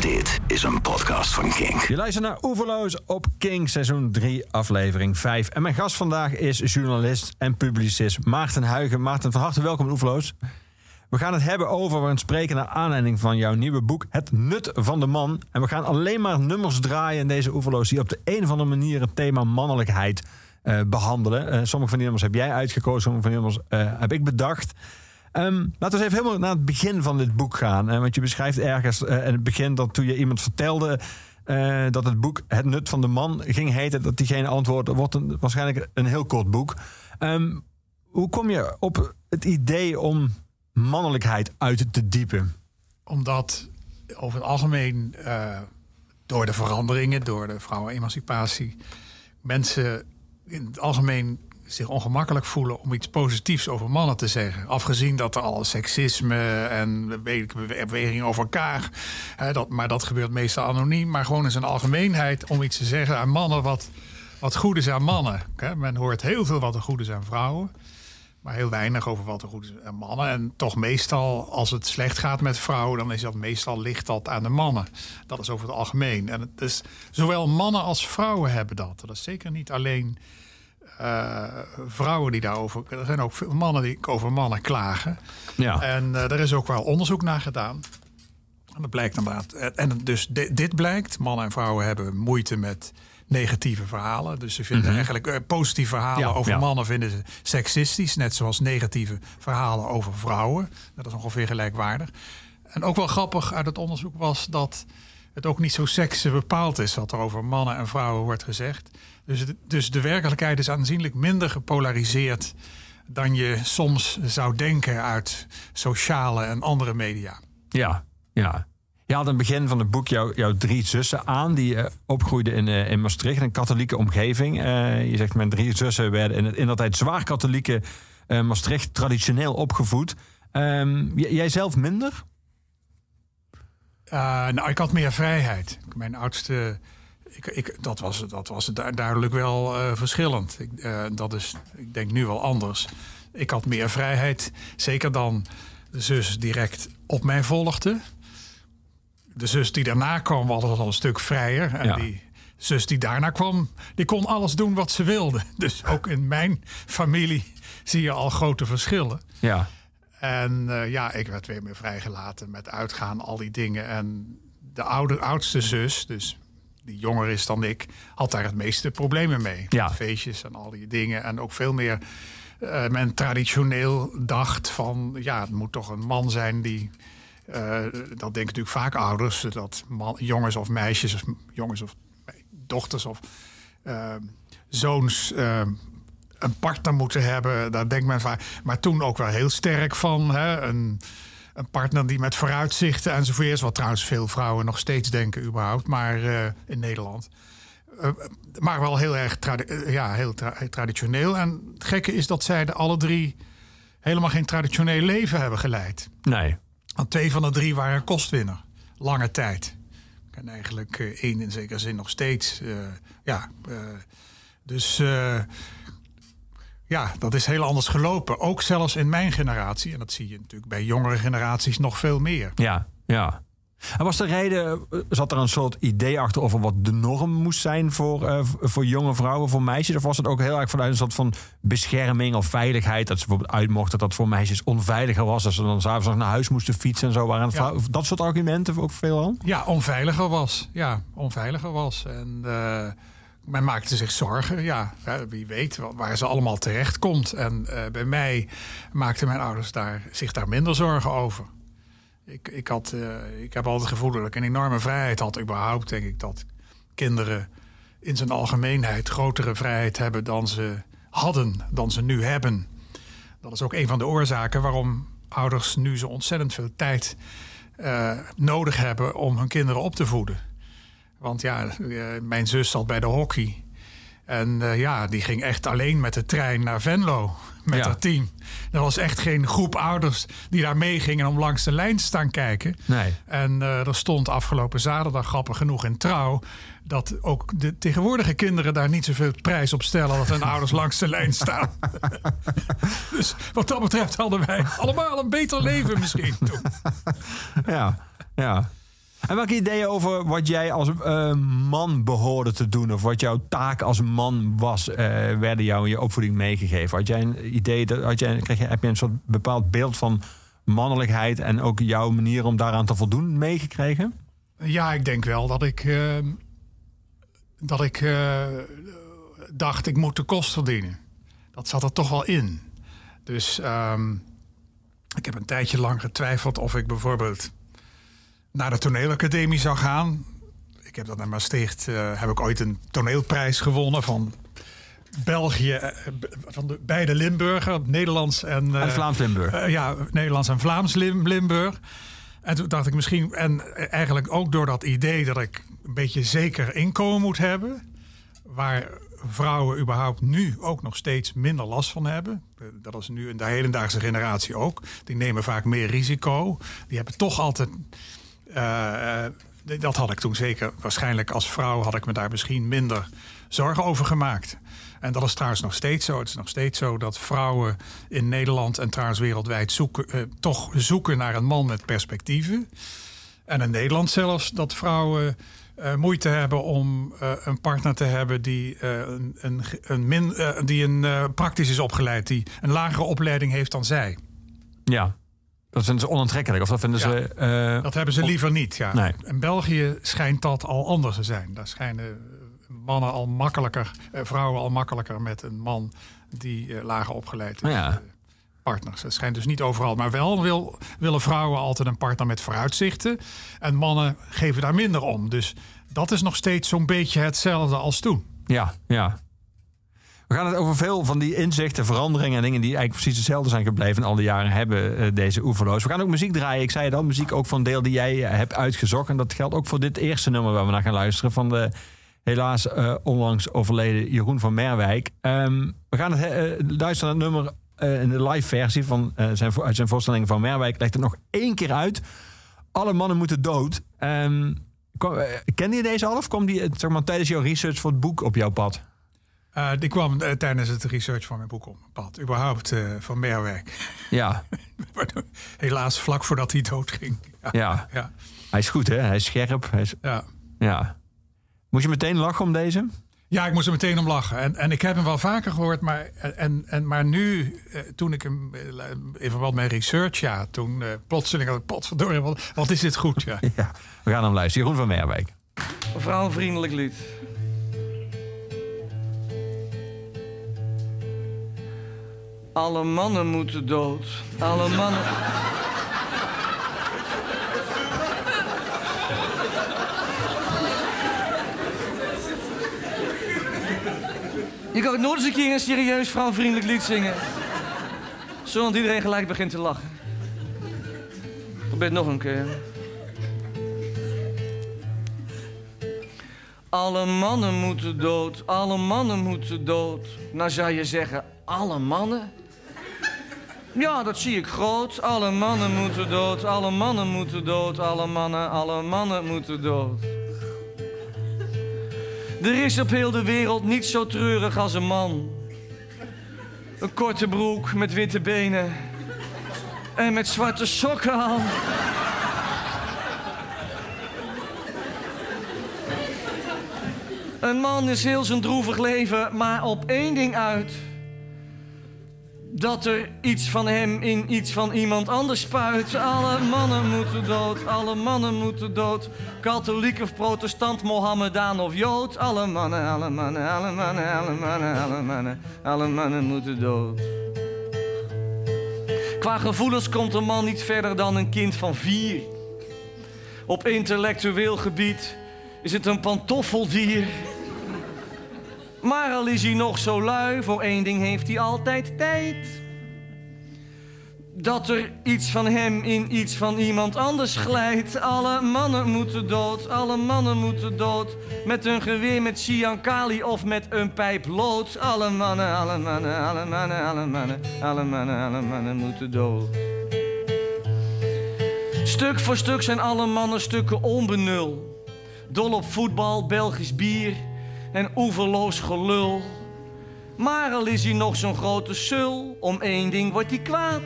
Dit is een podcast van Kink. Je luistert naar Oeverloos op King, seizoen 3, aflevering 5. En mijn gast vandaag is journalist en publicist Maarten Huigen. Maarten, van harte welkom in Oeverloos. We gaan het hebben over, we spreken naar aanleiding van jouw nieuwe boek... Het Nut van de Man. En we gaan alleen maar nummers draaien in deze Oeverloos... die op de een of andere manier het thema mannelijkheid uh, behandelen. Uh, sommige van die nummers heb jij uitgekozen, sommige van die nummers uh, heb ik bedacht... Um, laten we eens even helemaal naar het begin van dit boek gaan. Want je beschrijft ergens uh, in het begin dat toen je iemand vertelde uh, dat het boek Het Nut van de Man ging heten, dat diegene antwoordde, wordt waarschijnlijk een heel kort boek. Um, hoe kom je op het idee om mannelijkheid uit te diepen? Omdat over het algemeen door de veranderingen, door de vrouwenemancipatie, mensen in het algemeen zich ongemakkelijk voelen om iets positiefs over mannen te zeggen. Afgezien dat er al seksisme en bewegingen over elkaar. Hè, dat, maar dat gebeurt meestal anoniem. Maar gewoon in zijn algemeenheid om iets te zeggen aan mannen wat, wat goed is aan mannen. Hè, men hoort heel veel wat er goed is aan vrouwen. Maar heel weinig over wat er goed is aan mannen. En toch meestal, als het slecht gaat met vrouwen, dan is dat meestal ligt dat aan de mannen. Dat is over het algemeen. En het is, zowel mannen als vrouwen hebben dat. Dat is zeker niet alleen uh, vrouwen die daarover. Er zijn ook veel mannen die over mannen klagen. Ja. En uh, er is ook wel onderzoek naar gedaan. En dat blijkt inderdaad. En dus dit, dit blijkt: mannen en vrouwen hebben moeite met negatieve verhalen. Dus ze vinden mm -hmm. eigenlijk uh, positieve verhalen ja, over ja. mannen vinden ze seksistisch, net zoals negatieve verhalen over vrouwen. Dat is ongeveer gelijkwaardig. En ook wel grappig uit het onderzoek was dat het ook niet zo seksen bepaald is wat er over mannen en vrouwen wordt gezegd. Dus, dus de werkelijkheid is aanzienlijk minder gepolariseerd dan je soms zou denken uit sociale en andere media. Ja, ja. Je had aan het begin van het boek jou, jouw drie zussen aan die uh, opgroeiden in, uh, in Maastricht, een katholieke omgeving. Uh, je zegt mijn drie zussen werden in, in dat tijd zwaar katholieke Maastricht traditioneel opgevoed. Um, jij zelf minder? nou, ik had meer vrijheid. Mijn oudste ik, ik, dat, was, dat was duidelijk wel uh, verschillend. Ik, uh, dat is, ik denk nu wel anders. Ik had meer vrijheid, zeker dan de zus direct op mij volgde. De zus die daarna kwam was al een stuk vrijer. En ja. die zus die daarna kwam, die kon alles doen wat ze wilde. Dus ook in mijn familie zie je al grote verschillen. Ja. En uh, ja, ik werd weer meer vrijgelaten met uitgaan, al die dingen. En de oude, oudste zus, dus die jonger is dan ik, had daar het meeste problemen mee. Ja. Feestjes en al die dingen. En ook veel meer uh, men traditioneel dacht van... ja, het moet toch een man zijn die... Uh, dat denken natuurlijk vaak ouders. Dat man, jongens of meisjes, of jongens of dochters of uh, zoons... een partner moeten hebben, daar denkt men vaak. Maar toen ook wel heel sterk van hè, een een partner die met vooruitzichten enzovoort is. Wat trouwens veel vrouwen nog steeds denken überhaupt. Maar uh, in Nederland. Uh, maar wel heel erg tradi ja, heel tra traditioneel. En het gekke is dat zij de alle drie helemaal geen traditioneel leven hebben geleid. Nee. Want twee van de drie waren kostwinner. Lange tijd. En eigenlijk één in zekere zin nog steeds. ja, dus ja, dat is heel anders gelopen. Ook zelfs in mijn generatie. En dat zie je natuurlijk bij jongere generaties nog veel meer. Ja, ja. En was de reden, zat er een soort idee achter over wat de norm moest zijn voor, uh, voor jonge vrouwen, voor meisjes? Of was het ook heel erg vanuit een soort van bescherming of veiligheid? Dat ze bijvoorbeeld uit mochten dat voor meisjes onveiliger was. Als ze dan s'avonds nog naar huis moesten fietsen en zo. Waren ja. dat soort argumenten ook veel aan? Ja, onveiliger was. Ja, onveiliger was. En uh, men maakte zich zorgen. Ja, wie weet waar ze allemaal terecht komt. En uh, bij mij maakten mijn ouders daar, zich daar minder zorgen over. Ik, ik, had, uh, ik heb altijd het gevoel dat ik een enorme vrijheid had. Überhaupt denk ik dat kinderen in zijn algemeenheid grotere vrijheid hebben dan ze hadden, dan ze nu hebben. Dat is ook een van de oorzaken waarom ouders nu zo ontzettend veel tijd uh, nodig hebben om hun kinderen op te voeden. Want ja, eh, mijn zus zat bij de hockey. En uh, ja, die ging echt alleen met de trein naar Venlo met ja. haar team. Er was echt geen groep ouders die daar meegingen om langs de lijn te staan kijken. Nee. En uh, er stond afgelopen zaterdag grappig genoeg in trouw dat ook de tegenwoordige kinderen daar niet zoveel prijs op stellen dat hun ouders langs de lijn staan. dus wat dat betreft hadden wij allemaal een beter leven misschien toen. ja, ja. En welke ideeën over wat jij als eh, man behoorde te doen... of wat jouw taak als man was, eh, werden jou in je opvoeding meegegeven? Had jij een idee, had jij, kreeg je, heb je een soort bepaald beeld van mannelijkheid... en ook jouw manier om daaraan te voldoen meegekregen? Ja, ik denk wel dat ik, eh, dat ik dacht, ik moet de kost verdienen. Dat zat er toch wel in. Dus ehm, ik heb een tijdje lang getwijfeld of ik bijvoorbeeld naar de toneelacademie zou gaan. Ik heb dat in Maastricht, eh, heb ik ooit een toneelprijs gewonnen van België, eh, van de beide Limburger, Nederlands en... eh, Vlaams-Limburg. ja, Nederlands en Vlaams Lim- Limburg. En toen dacht ik misschien, en eigenlijk ook door dat idee dat ik een beetje zeker inkomen moet hebben, waar vrouwen überhaupt nu ook nog steeds minder last van hebben. Dat is nu in de hedendaagse generatie ook. Die nemen vaak meer risico. Die hebben toch altijd. Eh, eh, dat had ik toen zeker. Waarschijnlijk als vrouw had ik me daar misschien minder zorgen over gemaakt. En dat is trouwens nog steeds zo. Het is nog steeds zo dat vrouwen in Nederland en trouwens wereldwijd zoeken, eh, toch zoeken naar een man met perspectieven. En in Nederland zelfs dat vrouwen moeite hebben om een partner te hebben die, een, een, een min, die een, praktisch is opgeleid, die een lagere opleiding heeft dan zij. Ja. Dat vinden ze onaantrekkelijk. Of dat vinden Ja. ze... eh, Dat hebben ze liever niet. Ja. Nee. In België schijnt dat al anders te zijn. Daar schijnen mannen al makkelijker, eh, vrouwen al makkelijker met een man die eh, lager opgeleid is. Nou ja. eh, Partners. Het schijnt dus niet overal. Maar wel wil, willen vrouwen altijd een partner met vooruitzichten. En mannen geven daar minder om. Dus dat is nog steeds zo'n beetje hetzelfde als toen. Ja, ja. We gaan het over veel van die inzichten, veranderingen en dingen die eigenlijk precies hetzelfde zijn gebleven al die jaren hebben eh, deze oeverloos. We gaan ook muziek draaien. Ik zei het al, muziek ook van deel die jij eh, hebt uitgezocht. En dat geldt ook voor dit eerste nummer waar we naar gaan luisteren van de helaas eh, onlangs overleden Jeroen van Merwijk. Ehm, we gaan het, luisteren naar het nummer in de live versie van zijn, uit zijn voorstelling van Merwijk. Legt het nog één keer uit. Alle mannen moeten dood. Ehm kwam, eh, kende je deze al of kwam die zeg maar, tijdens jouw research voor het boek op jouw pad? Eh, die kwam eh, tijdens het research van mijn boek op mijn pad. Überhaupt eh, van Merwijk. Ja, Helaas vlak voordat hij doodging. Ja. ja. Ja. Hij is goed, hè? Hij is scherp. Hij is, ja. ja. Moest je meteen lachen om deze? Ja, ik moest er meteen om lachen. En, en ik heb hem wel vaker gehoord, maar, en, en, maar nu, eh, toen ik hem, eh, in verband met research, ja, toen eh, plotseling had ik, potverdorie, wat, wat is dit goed, ja. Ja. We gaan hem luisteren. Jeroen van Merwijk. Een vrouwenvriendelijk lied. Alle mannen moeten dood. Alle mannen. Je kan ook nooit eens een keer een serieus vrouwenvriendelijk lied zingen. Zodat iedereen gelijk begint te lachen. Probeer het nog een keer. Alle mannen moeten dood, alle mannen moeten dood. Nou zou je zeggen, alle mannen? Ja, dat zie ik groot. Alle mannen moeten dood, alle mannen moeten dood, alle mannen, alle mannen moeten dood. Er is op heel de wereld niet zo treurig als een man. Een korte broek met witte benen en met zwarte sokken aan. Een man is heel zijn droevig leven, maar op één ding uit. Dat er iets van hem in iets van iemand anders spuit. Alle mannen moeten dood, alle mannen moeten dood. Katholiek of protestant, Mohammedaan of Jood. Alle mannen, alle mannen, alle mannen, alle mannen, alle mannen, alle mannen moeten dood. Qua gevoelens komt een man niet verder dan een kind van vier. Op intellectueel gebied is het een pantoffeldier. Maar al is hij nog zo lui, voor één ding heeft hij altijd tijd. Dat er iets van hem in iets van iemand anders glijdt. Alle mannen moeten dood, alle mannen moeten dood. Met een geweer met Siankali of met een pijp lood. Alle mannen, alle mannen, alle mannen, alle mannen, alle mannen, alle mannen moeten dood. Stuk voor stuk zijn alle mannen stukken onbenul. Dol op voetbal, Belgisch bier en oeverloos gelul. Maar al is hij nog zo'n grote sul, om één ding wordt hij kwaad.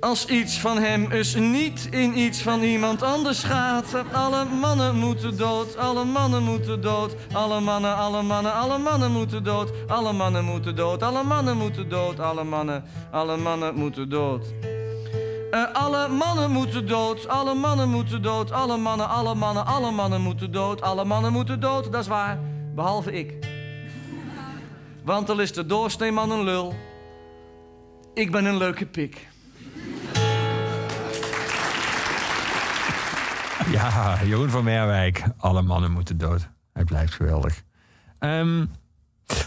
Als iets van hem dus niet in iets van iemand anders gaat. Alle mannen moeten dood, alle mannen moeten dood. Alle mannen, alle mannen, alle mannen moeten dood. Alle mannen moeten dood, alle mannen moeten dood. Alle mannen, alle mannen moeten dood. Uh, alle mannen moeten dood, alle mannen moeten dood. Alle mannen, alle mannen, alle mannen moeten dood. Alle mannen moeten dood, dat is waar. Behalve ik. Want al is de doorsneeman een lul. Ik ben een leuke pik. Ja, Jeroen van Merwijk. Alle mannen moeten dood. Hij blijft geweldig. Um,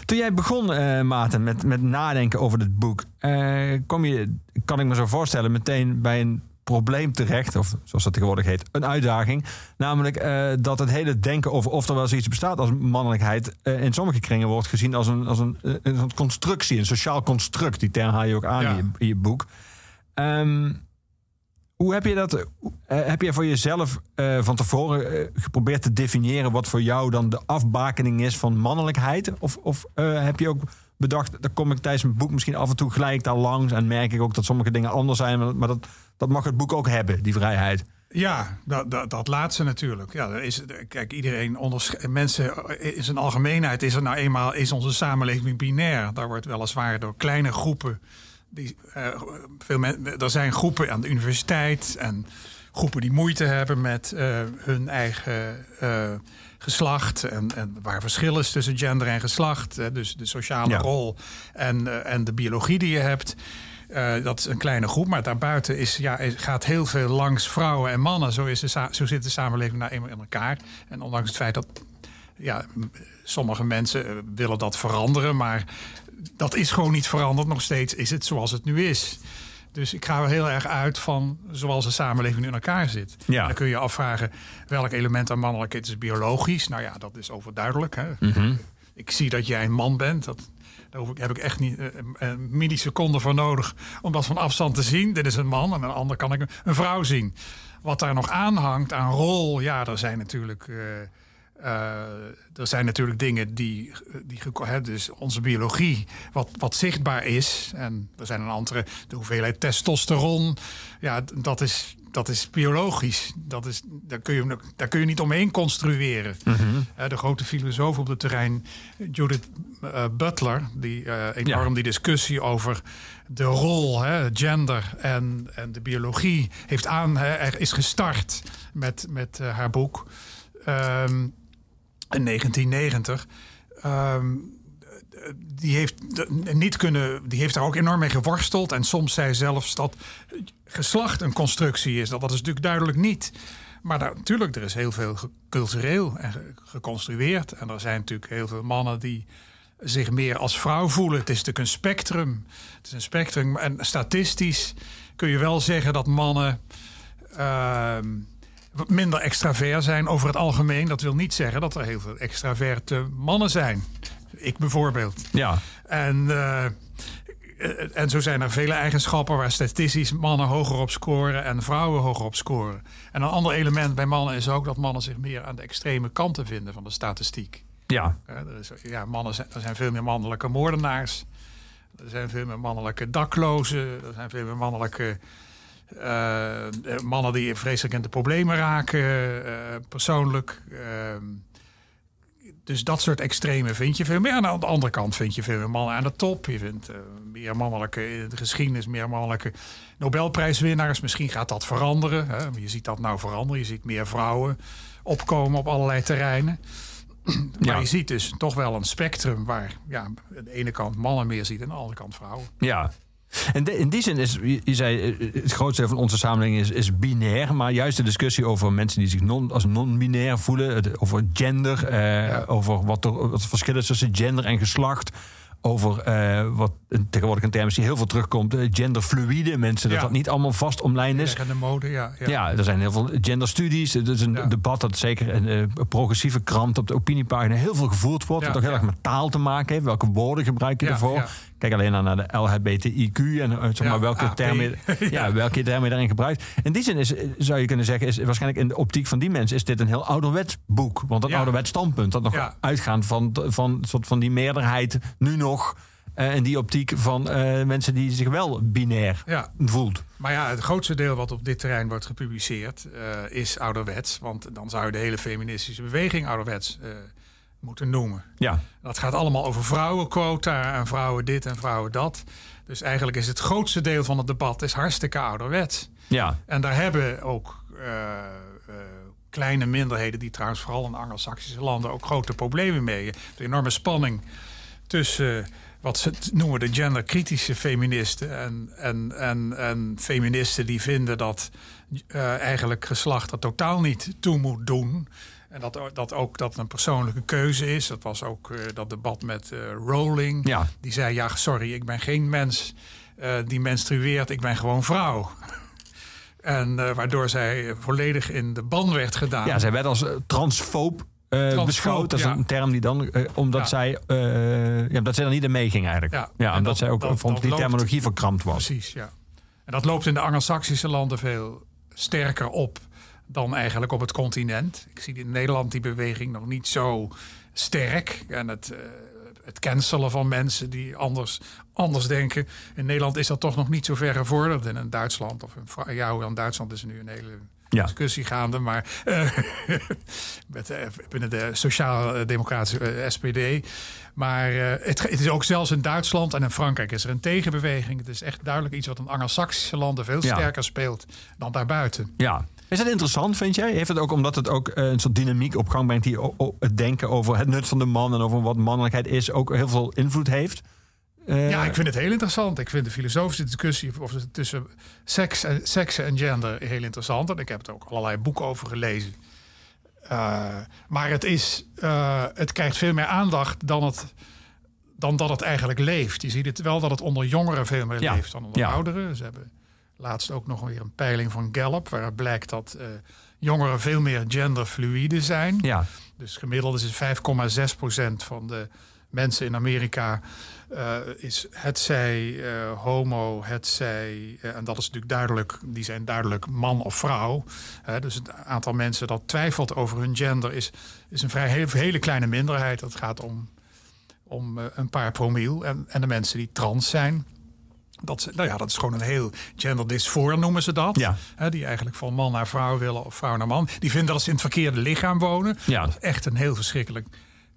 toen jij begon, uh, Maarten, met, met nadenken over dit boek... Uh, kom je, kan ik me zo voorstellen, meteen bij een probleem terecht... of zoals dat tegenwoordig heet, een uitdaging. Namelijk uh, dat het hele denken over of er wel zoiets bestaat als mannelijkheid... in sommige kringen wordt gezien als een, als een, een constructie, een sociaal construct. Die term haal je ook aan ja. in, je, in, je, boek. Um, hoe heb je dat? Uh, heb je voor jezelf uh, van tevoren geprobeerd te definiëren wat voor jou dan de afbakening is van mannelijkheid? Of, of heb je ook bedacht, daar kom ik tijdens mijn boek misschien af en toe gelijk daar langs en merk ik ook dat sommige dingen anders zijn, maar dat, dat mag het boek ook hebben, die vrijheid. Ja, dat, dat, dat laatste natuurlijk. Ja, is, kijk, iedereen mensen in zijn algemeenheid is er nou eenmaal is onze samenleving binair. Daar wordt weliswaar door kleine groepen die, uh, veel er zijn groepen aan de universiteit en groepen die moeite hebben met uh, hun eigen uh, geslacht. En, en, waar verschil is tussen gender en geslacht. dus de sociale ja. rol en, en de biologie die je hebt. dat is een kleine groep, maar daarbuiten is, ja, gaat heel veel langs vrouwen en mannen. Zo, is de, zo zit de samenleving nou eenmaal in elkaar. En ondanks het feit dat ja, sommige mensen willen dat veranderen, maar dat is gewoon niet veranderd. Nog steeds is het zoals het nu is. Dus ik ga er heel erg uit van zoals de samenleving in elkaar zit. Ja. Dan kun je afvragen welk element aan mannelijkheid is biologisch. Nou ja, dat is overduidelijk. Hè? Mm -hmm. Ik zie dat jij een man bent. Dat, daar heb ik echt niet uh, een milliseconde voor nodig om dat van afstand te zien. Dit is een man en een ander kan ik een vrouw zien. Wat daar nog aanhangt aan rol, ja, er zijn natuurlijk. Uh, er zijn natuurlijk dingen die, die hè, dus onze biologie, wat, wat zichtbaar is. En er zijn een andere, de hoeveelheid testosteron. Ja, dat is, dat is biologisch. Dat is, daar, kun je, daar kun je niet omheen construeren. Mm -hmm. uh, de grote filosoof op het terrein, Judith uh, Butler, die enorm ja. die discussie over de rol, hè, gender en, en de biologie, heeft aan, hè, is gestart met, met haar boek. Um, in 1990. Um, die heeft niet kunnen, die heeft daar ook enorm mee geworsteld. En soms zei zelfs dat geslacht een constructie is. Dat, dat is natuurlijk duidelijk niet. Maar natuurlijk, er is heel veel cultureel en geconstrueerd. En er zijn natuurlijk heel veel mannen die zich meer als vrouw voelen. Het is natuurlijk een spectrum. Het is een spectrum. En statistisch kun je wel zeggen dat mannen. Wat minder extravert zijn over het algemeen. Dat wil niet zeggen dat er heel veel extraverte mannen zijn. Ik bijvoorbeeld. Ja. En, uh, en zo zijn er vele eigenschappen waar statistisch mannen hoger op scoren en vrouwen hoger op scoren. En een ander element bij mannen is ook dat mannen zich meer aan de extreme kanten vinden van de statistiek. Ja. Is, ja mannen zijn, er zijn veel meer mannelijke moordenaars. Er zijn veel meer mannelijke daklozen. Er zijn veel meer mannelijke uh, mannen die vreselijk in de problemen raken, uh, persoonlijk. Uh, dus dat soort extreme vind je veel meer. En aan de andere kant vind je veel meer mannen aan de top. Je vindt meer mannelijke in de geschiedenis, meer mannelijke Nobelprijswinnaars. Misschien gaat dat veranderen. Hè? Je ziet dat nou veranderen. Je ziet meer vrouwen opkomen op allerlei terreinen. Maar ja. je ziet dus toch wel een spectrum waar ja, aan de ene kant mannen meer ziet en aan de andere kant vrouwen. Ja, en de, in die zin is, je zei, het grootste deel van onze samenleving is, is binair. Maar juist de discussie over mensen die zich non, als non-binair voelen, over gender, eh, ja. over wat er wat verschil is tussen gender en geslacht. Over uh, wat tegenwoordig een term is die heel veel terugkomt: genderfluïde mensen. Dat Ja. dat niet allemaal vast omlijnd is. Ja, de mode, ja. ja. Ja, er zijn heel veel genderstudies. Het is een Ja. debat dat zeker een eh, progressieve krant op de opiniepagina heel veel gevoerd wordt. Ja, wat ook heel ja. erg met taal te maken heeft. Welke woorden gebruik je Ja, ervoor? ja. Kijk alleen naar de LHBTIQ en eh, zeg maar, Ja, welke, termen, ja. welke termen je daarin gebruikt. In die zin is, eh, zou je kunnen zeggen, is waarschijnlijk in de optiek van die mensen is dit een heel ouderwets boek. Want een Ja. ouderwets standpunt dat nog Ja. uitgaand van, van, soort van die meerderheid nu nog eh, in die optiek van eh, mensen die zich wel binair Ja. voelt. Maar ja, het grootste deel wat op dit terrein wordt gepubliceerd eh, is ouderwets. Want dan zou je de hele feministische beweging ouderwets eh, moeten noemen. Ja, Dat gaat allemaal over vrouwenquota en vrouwen dit en vrouwen dat. Dus eigenlijk is het grootste deel van het debat is hartstikke ouderwets. ja, En daar hebben ook eh, eh, kleine minderheden, die trouwens vooral in Anglo-Saxische landen ook grote problemen mee. De enorme spanning tussen wat ze noemen de genderkritische feministen en, en, en, en feministen die vinden dat eh, eigenlijk geslacht er totaal niet toe moet doen. En dat, dat ook dat een persoonlijke keuze is. Dat was ook eh, dat debat met eh, Rowling. Ja. Die zei, ja, sorry, ik ben geen mens die menstrueert. Ik ben gewoon vrouw. En waardoor zij volledig in de ban werd gedaan. ja, zij werd als transfoob eh, beschouwd. Dat is ja. een term die dan, eh, omdat Ja. zij, eh, ja, dat zij er niet in meeging eigenlijk. Ja. Omdat dat- zij ook dat- dat die loopt- terminologie verkrampt was. Precies, ja. En dat loopt in de Anglo-Saxische landen veel sterker op dan eigenlijk op het continent. Ik zie in Nederland die beweging nog niet zo sterk. En het, eh, het cancelen van mensen die anders, anders denken. In Nederland is dat toch nog niet zo ver gevorderd. En in Duitsland, of in ja, in Duitsland is er nu een hele Ja. discussie gaande. Maar eh, met, eh, binnen de sociaal-democratische eh, SPD. Maar het, het is ook zelfs in Duitsland en in Frankrijk is er een tegenbeweging. Het is echt duidelijk iets wat in Anglo-Saxische landen veel Ja. sterker speelt dan daarbuiten. Ja. Is dat interessant, vind jij? Heeft het ook omdat het ook een soort dynamiek op gang brengt die het denken over het nut van de man en over wat mannelijkheid is ook heel veel invloed heeft? Eh, Ja, ik vind het heel interessant. Ik vind de filosofische discussie of tussen seks en, seksen en gender heel interessant. En ik heb er ook allerlei boeken over gelezen. Eh, maar het, is, eh, het krijgt veel meer aandacht dan, het, dan dat het eigenlijk leeft. Je ziet het wel dat het onder jongeren veel meer Ja. leeft dan onder Ja. ouderen. Ze hebben laatst ook nog weer een peiling van Gallup... waaruit blijkt dat jongeren veel meer genderfluïde zijn. Ja, Dus gemiddeld is het 5,6% van de mensen in Amerika eh, is het zij eh, homo, het zij, eh, en dat is natuurlijk duidelijk, die zijn duidelijk man of vrouw. Dus het aantal mensen dat twijfelt over hun gender is, is een vrij hele, hele kleine minderheid. Dat gaat om, om een paar promiel. En, en de mensen die trans zijn. Dat, ze- nou ja, dat is gewoon een heel gender dysfor noemen ze dat. Ja. Die eigenlijk van man naar vrouw willen of vrouw naar man. Die vinden dat ze in het verkeerde lichaam wonen. Ja. Dat is echt een heel verschrikkelijk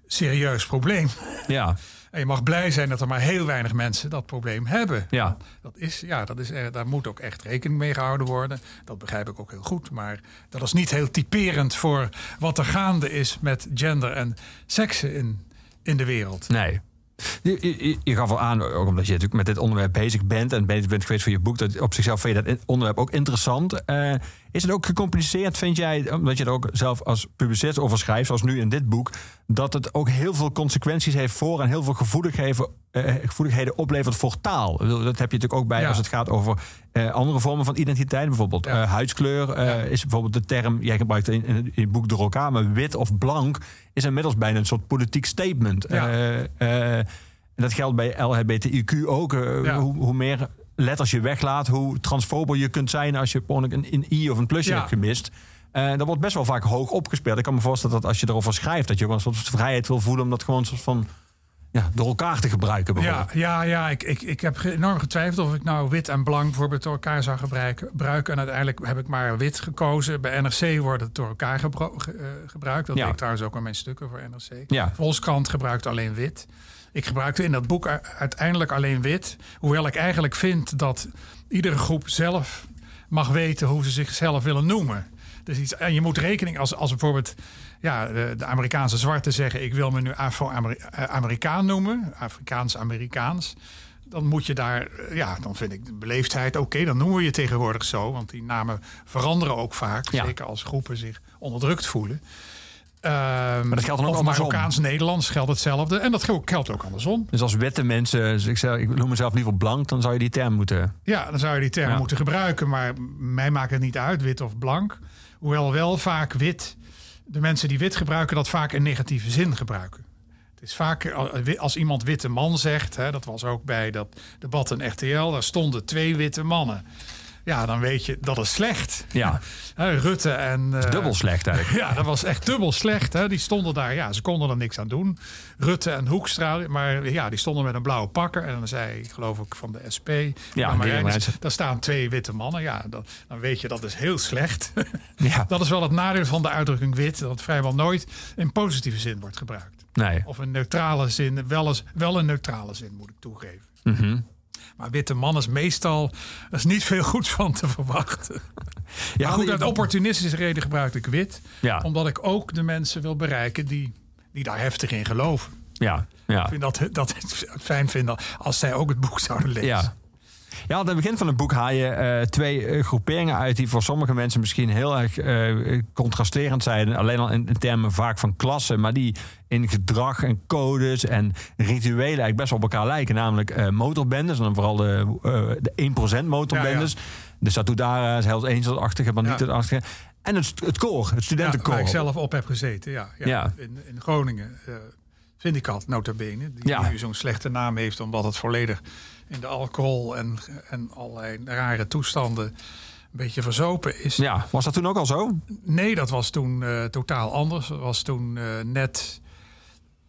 serieus probleem. ja, En je mag blij zijn dat er maar heel weinig mensen dat probleem hebben. ja. Dat is, ja, dat is, er- daar moet ook echt rekening mee gehouden worden. Dat begrijp ik ook heel goed. Maar dat is niet heel typerend voor wat er gaande is met gender en seksen in, in de wereld. Nee. Je, je, je gaf al aan, ook omdat je natuurlijk met dit onderwerp bezig bent en bezig bent geweest voor je boek, dat op zichzelf vind je dat onderwerp ook interessant. Eh, is het ook gecompliceerd, vind jij, omdat je er ook zelf als publicist over schrijft, zoals nu in dit boek, dat het ook heel veel consequenties heeft voor en heel veel gevoeligheden, eh, gevoeligheden oplevert voor taal? Dat heb je natuurlijk ook bij Ja. als het gaat over eh, andere vormen van identiteit, bijvoorbeeld Ja. eh, huidskleur. eh, Ja. Is bijvoorbeeld de term, jij gebruikt in, in het boek door elkaar, maar wit of blank is inmiddels bijna een soort politiek statement. Eh, eh, en dat geldt bij LHBTIQ ook. Eh, hoe, hoe meer letters je weglaat, hoe transfober je kunt zijn als je gewoon een, een i of een plusje Ja. hebt gemist. Eh dat wordt best wel vaak hoog opgespeeld. Ik kan me voorstellen dat als je erover schrijft, dat je ook een soort vrijheid wil voelen om dat gewoon soort van ja, door elkaar te gebruiken. Ja, bijvoorbeeld. ja, ja ik, ik, ik heb enorm getwijfeld of ik nou wit en blank bijvoorbeeld door elkaar zou gebruiken. gebruiken. En uiteindelijk heb ik maar wit gekozen. Bij NRC wordt het door elkaar ge- eh, gebruikt. Dat Ja. deed ik trouwens ook in mijn stukken voor NRC. Ja. Volkskrant gebruikt alleen wit. Ik gebruikte in dat boek uiteindelijk alleen wit. Hoewel ik eigenlijk vind dat iedere groep zelf mag weten hoe ze zichzelf willen noemen. Dus iets, en je moet rekening als, als bijvoorbeeld ja, de, Amerikaanse zwarten zeggen: Ik wil me nu Afro-Amerikaan noemen, Afrikaans-Amerikaans. Dan moet je daar, eh, ja, dan vind ik de beleefdheid oké, dan noemen we je tegenwoordig zo. Want die namen veranderen ook vaak, Ja. zeker als groepen zich onderdrukt voelen. Maar dat geldt dan ook. Marokkaans-Nederlands geldt hetzelfde. En dat geldt ook andersom. Dus als witte mensen, dus ik, zeg, ik noem mezelf liever blank, dan zou je die term moeten. Ja, dan zou je die term Ja. moeten gebruiken. Maar mij maakt het niet uit, wit of blank. Hoewel wel vaak wit, de mensen die wit gebruiken, dat vaak in negatieve zin gebruiken. Het is vaak eh, als iemand witte man zegt, hè, dat was ook bij dat debat in RTL, daar stonden twee witte mannen. Ja, dan weet je dat is slecht. Ja, Rutte en... eh, dubbel slecht eigenlijk. Ja, dat was echt dubbel slecht. Hè. Die stonden daar, ja, ze konden er niks aan doen. Rutte en Hoekstra, maar ja, die stonden met een blauwe pakker. En dan zei, ik geloof ik, van de SP. Ja, maar daar staan twee witte mannen. Ja, dan, dan weet je dat is heel slecht. Ja. Dat is wel het nadeel van de uitdrukking wit. Dat vrijwel nooit in positieve zin wordt gebruikt. Nee. Of in neutrale zin, wel, eens, wel een neutrale zin moet ik toegeven. Mhm. Maar witte man is meestal, is niet veel goeds van te verwachten. Ja, maar goed, uit opportunistische reden gebruik ik wit. Ja. Omdat ik ook de mensen wil bereiken die, die daar heftig in geloven. Ja, ja. Ik vind dat, dat het fijn vinden als zij ook het boek zouden lezen. Ja. Ja, aan het begin van het boek haal je eh, twee eh, groeperingen uit die voor sommige mensen misschien heel erg eh, contrasterend zijn. Alleen al in, in termen vaak van klassen, maar die in gedrag en codes en rituelen eigenlijk best wel op elkaar lijken. Namelijk eh motorbendes, en dan vooral de, de 1% motorbendes. De Statue Dara, Hells Angels-achtige, maar niet Ja. het achtige. En het, het koor, het Ja, studentenkoor. waar ik zelf op heb gezeten, ja. ja. Ja. In, in Groningen. Vindicat, nota bene. Die Ja. nu zo'n slechte naam heeft omdat het volledig in de alcohol en, en allerlei rare toestanden een beetje verzopen is. Ja, was dat toen ook al zo? Nee, dat was toen eh, totaal anders. Dat was toen eh, net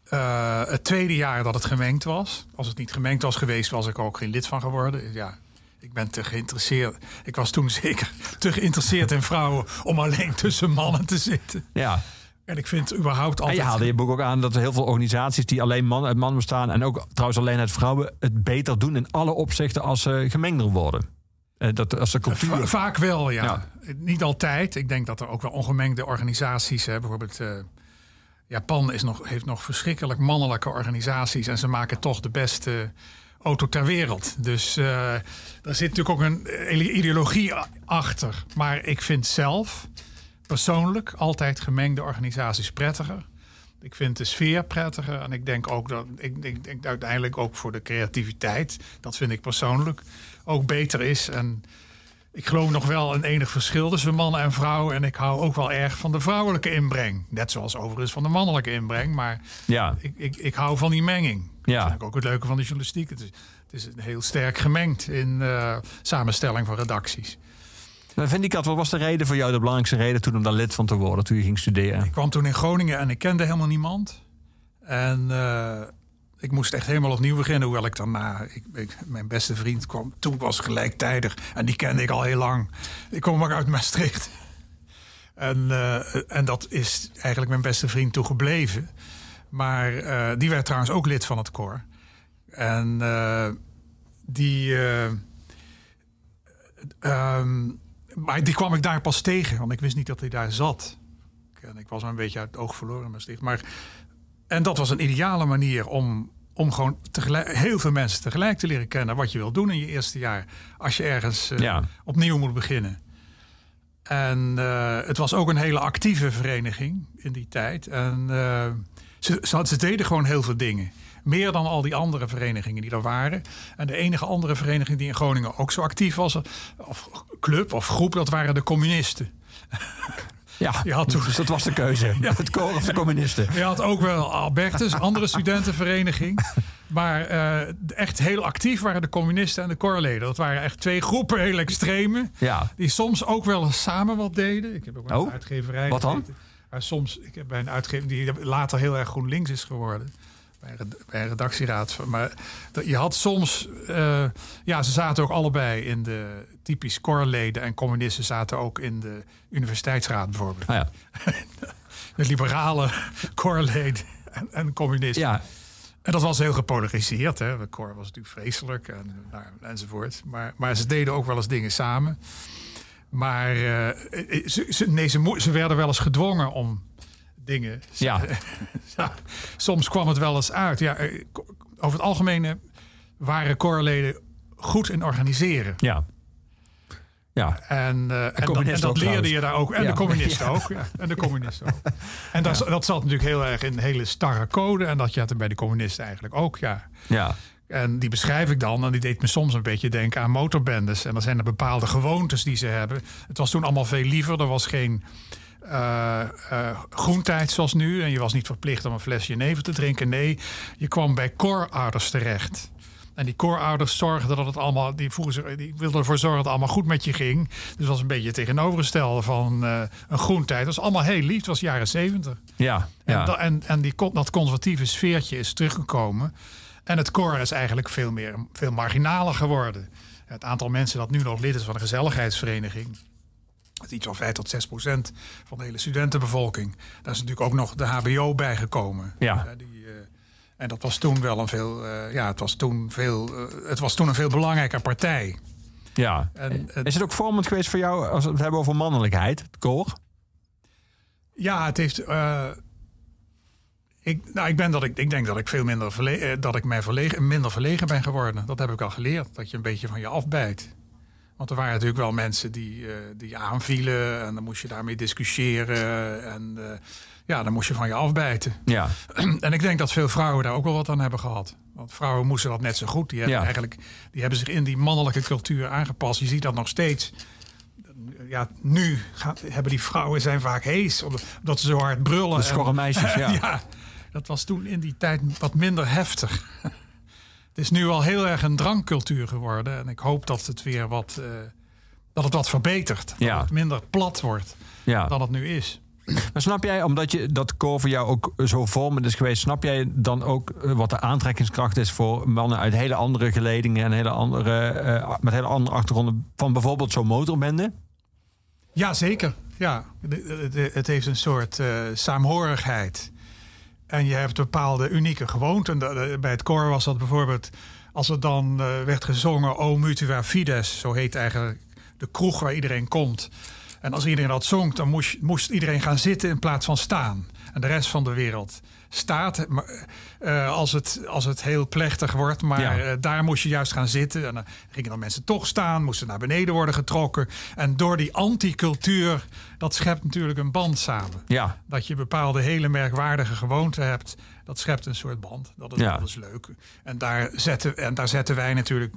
eh, het tweede jaar dat het gemengd was. Als het niet gemengd was geweest, was ik er ook geen lid van geworden. Ja, ik ben te geïnteresseerd. Ik was toen zeker te geïnteresseerd in vrouwen om alleen tussen mannen te zitten. Ja. En ik vind überhaupt En altijd... je haalde je boek ook aan dat er heel veel organisaties die alleen man uit mannen bestaan en ook trouwens alleen uit vrouwen het beter doen in alle opzichten als ze gemengder worden. Eh, Dat als de cultuur. vaak wel, ja. Ja. Niet altijd. Ik denk dat er ook wel ongemengde organisaties hebben. Bijvoorbeeld eh, Japan is nog, heeft nog verschrikkelijk mannelijke organisaties. En ze maken toch de beste auto ter wereld. Dus eh daar zit natuurlijk ook een ideologie achter. Maar ik vind zelf persoonlijk altijd gemengde organisaties prettiger. Ik vind de sfeer prettiger. En ik denk ook dat ik denk, denk uiteindelijk ook voor de creativiteit, dat vind ik persoonlijk, ook beter is. En ik geloof nog wel een enig verschil tussen mannen en vrouwen. En ik hou ook wel erg van de vrouwelijke inbreng. Net zoals overigens van de mannelijke inbreng. Maar Ja, ik, ik, ik hou van die menging. Ja. Dat vind ik ook het leuke van de journalistiek. Het is, het is heel sterk gemengd in eh, samenstelling van redacties. Vind ik dat, wat was de reden voor jou, de belangrijkste reden toen om daar lid van te worden, toen je ging studeren? Ik kwam toen in Groningen en ik kende helemaal niemand. En eh, ik moest echt helemaal opnieuw beginnen. Hoewel ik daarna, ik, ik, mijn beste vriend kwam, toen was gelijktijdig. En die kende ik al heel lang. Ik kom ook uit Maastricht. En, eh, en dat is eigenlijk mijn beste vriend toen gebleven. Maar eh, die werd trouwens ook lid van het koor. En die. eh, ehm, maar die kwam ik daar pas tegen, want ik wist niet dat hij daar zat. En ik was een beetje uit het oog verloren in Maastricht. Maar, en dat was een ideale manier om, om gewoon tegelijk, heel veel mensen tegelijk te leren kennen. Wat je wil doen in je eerste jaar. Als je ergens eh, Ja. opnieuw moet beginnen. En eh, het was ook een hele actieve vereniging in die tijd. En eh, ze, ze, ze deden gewoon heel veel dingen. Meer dan al die andere verenigingen die er waren. En de enige andere vereniging die in Groningen ook zo actief was, of club of groep, dat waren de communisten. Ja, Je had toen- dus dat was de keuze. Het koor of de communisten. Je had ook wel Albertus, andere studentenvereniging. Maar eh, echt heel actief waren de communisten en de koorleden. Dat waren echt twee groepen heel extreme. Ja, Die soms ook wel eens samen wat deden. Ik heb ook Oh, een uitgeverij wat dan? Maar soms, ik heb bij een uitgever die later heel erg GroenLinks is geworden. Bij bij een redactieraad. Maar je had soms... eh, ja, ze zaten ook allebei in de typisch koorleden. En communisten zaten ook in de universiteitsraad bijvoorbeeld. nou ja. De liberale koorleden en, en communisten. ja. En dat was heel gepolariseerd. Hè. De koor was natuurlijk vreselijk en, nou, enzovoort. Maar, maar ze deden ook wel eens dingen samen. Maar eh, eh, ze, ze, nee, ze, ze werden wel eens gedwongen om dingen. Ja. Soms kwam het wel eens uit. Ja, eh, over het algemeen eh, waren koorleden goed in organiseren. Ja. Ja. En, eh, en, dat, en leerde je daar ook. En Ja. de communisten Ja. ook. Ja. En de communisten ook. En dat, dat zat natuurlijk heel erg in een hele starre code. En dat had er bij de communisten eigenlijk ook, ja. Ja. En die beschrijf ik dan. En die deed me soms een beetje denken aan motorbendes. En dan zijn er bepaalde gewoontes die ze hebben. Het was toen allemaal veel liever. Er was geen eh, eh, groentijd zoals nu. En je was niet verplicht om een flesje neven te drinken. Nee, je kwam bij koorouders terecht. En die koorouders zorgden dat het allemaal, die, vroegen, zich- die wilden ervoor zorgen dat het allemaal goed met je ging. Dus dat was een beetje het tegenovergestelde van eh, een groentijd. Het was allemaal heel lief, het was jaren zeventig. Ja, En, da- en, en die, dat conservatieve sfeertje is teruggekomen. En het koor is eigenlijk veel, meer, veel marginaler geworden. Het aantal mensen dat nu nog lid is van een gezelligheidsvereniging. Dat is iets van 5 tot 6 procent van de hele studentenbevolking. Daar is natuurlijk ook nog de HBO bijgekomen. Ja. Eh, die, eh, en dat was toen wel een veel, eh, ja, het was toen veel, het was toen een veel belangrijker partij. ja. En, Is het ook vormend geweest voor jou als we het hebben over mannelijkheid, koor? Ja, het heeft. ik, nou, ik, ben dat ik, ik denk dat ik veel minder verlegen, dat ik mij verlegen, minder verlegen ben geworden. Dat heb ik al geleerd. Dat je een beetje van je afbijt. Want er waren natuurlijk wel mensen die, eh, die aanvielen. En dan moest je daarmee discussiëren. En eh, ja, dan moest je van je afbijten. Ja. En ik denk dat veel vrouwen daar ook wel wat aan hebben gehad. Want vrouwen moesten dat net zo goed. Die hebben, Ja. eigenlijk, die hebben zich in die mannelijke cultuur aangepast. Je ziet dat nog steeds. Ja, nu gaat, hebben die vrouwen zijn vaak hees. Omdat ze zo hard brullen. De schorre En- meisjes, ja. ja, dat was toen in die tijd wat minder heftig. Het is nu al heel erg een drankcultuur geworden. En ik hoop dat het weer wat, eh, dat het wat verbetert. Dat Ja. het minder plat wordt ja. dan het nu is. Maar snap jij, omdat je dat koor voor jou ook zo vormend is geweest, snap jij dan ook eh, wat de aantrekkingskracht is voor mannen uit hele andere geledingen en hele andere, eh, met hele andere achtergronden van bijvoorbeeld zo'n motorbende? Ja, zeker. Ja, De- de- het heeft een soort saamhorigheid. En je hebt bepaalde unieke gewoonten. Bij het koor was dat bijvoorbeeld... als er dan eh, werd gezongen O Mutua Fides... zo heet eigenlijk de kroeg waar iedereen komt. En als iedereen dat zong, dan moest, moest iedereen gaan zitten in plaats van staan. En de rest van de wereld staat eh, als, het, als het heel plechtig wordt. Maar Ja. eh, daar moest je juist gaan zitten. En dan gingen dan mensen toch staan, moesten naar beneden worden getrokken. En door die anticultuur, dat schept natuurlijk een band samen. Ja, Dat je bepaalde hele merkwaardige gewoonten hebt. Dat schept een soort band. Dat is, Ja. is leuk. En daar, zetten, en daar zetten wij natuurlijk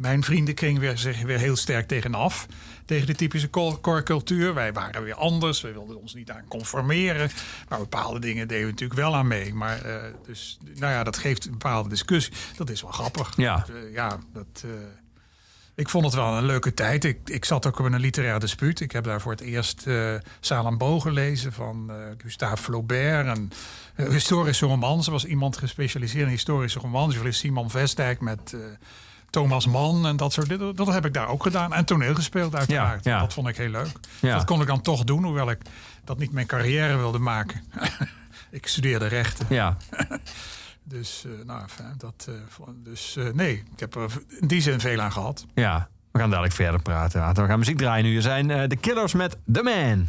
mijn vriendenkring weer, zich weer heel sterk tegenaf. Tegen de typische koorcultuur. Wij waren weer anders. We wilden ons niet aan conformeren. Maar bepaalde dingen deden we natuurlijk wel aan mee. Maar eh, dus, nou ja, dat geeft een bepaalde discussie. Dat is wel grappig. Ja. Dat, eh, ja, dat... eh, ik vond het wel een leuke tijd. Ik, ik zat ook op een literair dispuut. Ik heb daar voor het eerst eh Salambo gelezen van Gustave Flaubert. En eh, historische romans. Er was iemand gespecialiseerd in historische romans. Simon Vestdijk met Thomas Mann en dat soort dingen. Dat heb ik daar ook gedaan. En toneel gespeeld uiteraard. Ja, ja. Dat vond ik heel leuk. Ja. Dat kon ik dan toch doen, hoewel ik dat niet mijn carrière wilde maken. ik studeerde rechten. ja. Dus, eh, nou, dat, eh, dus eh, nee, ik heb er in die zin veel aan gehad. ja. We gaan dadelijk verder praten. We gaan muziek draaien nu. Er zijn de Killers met The Man.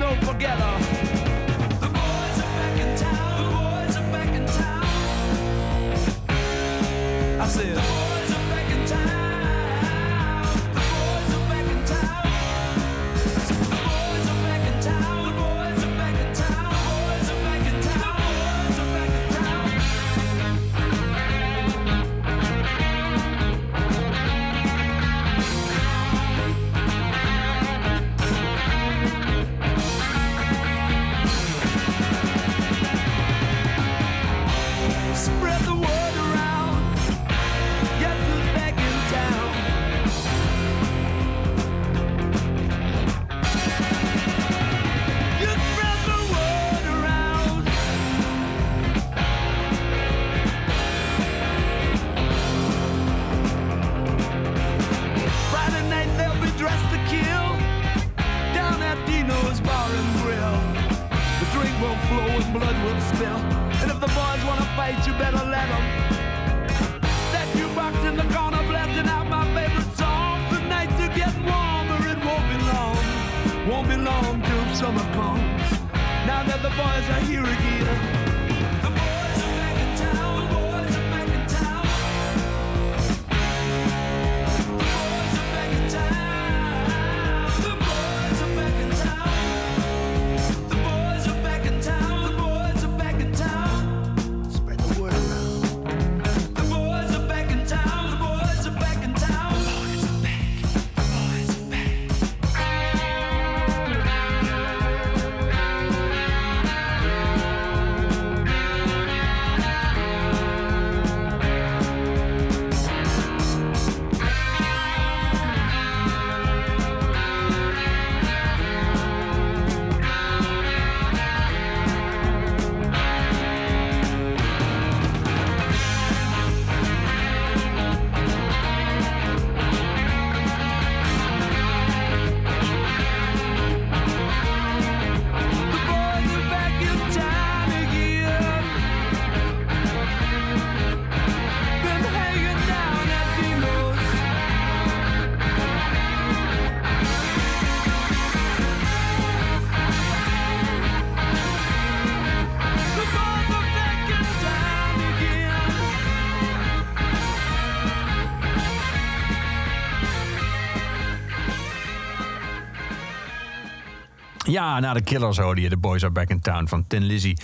no forgetter. Ja, na de Killers hoorde The Boys Are Back in Town van Tin Lizzy.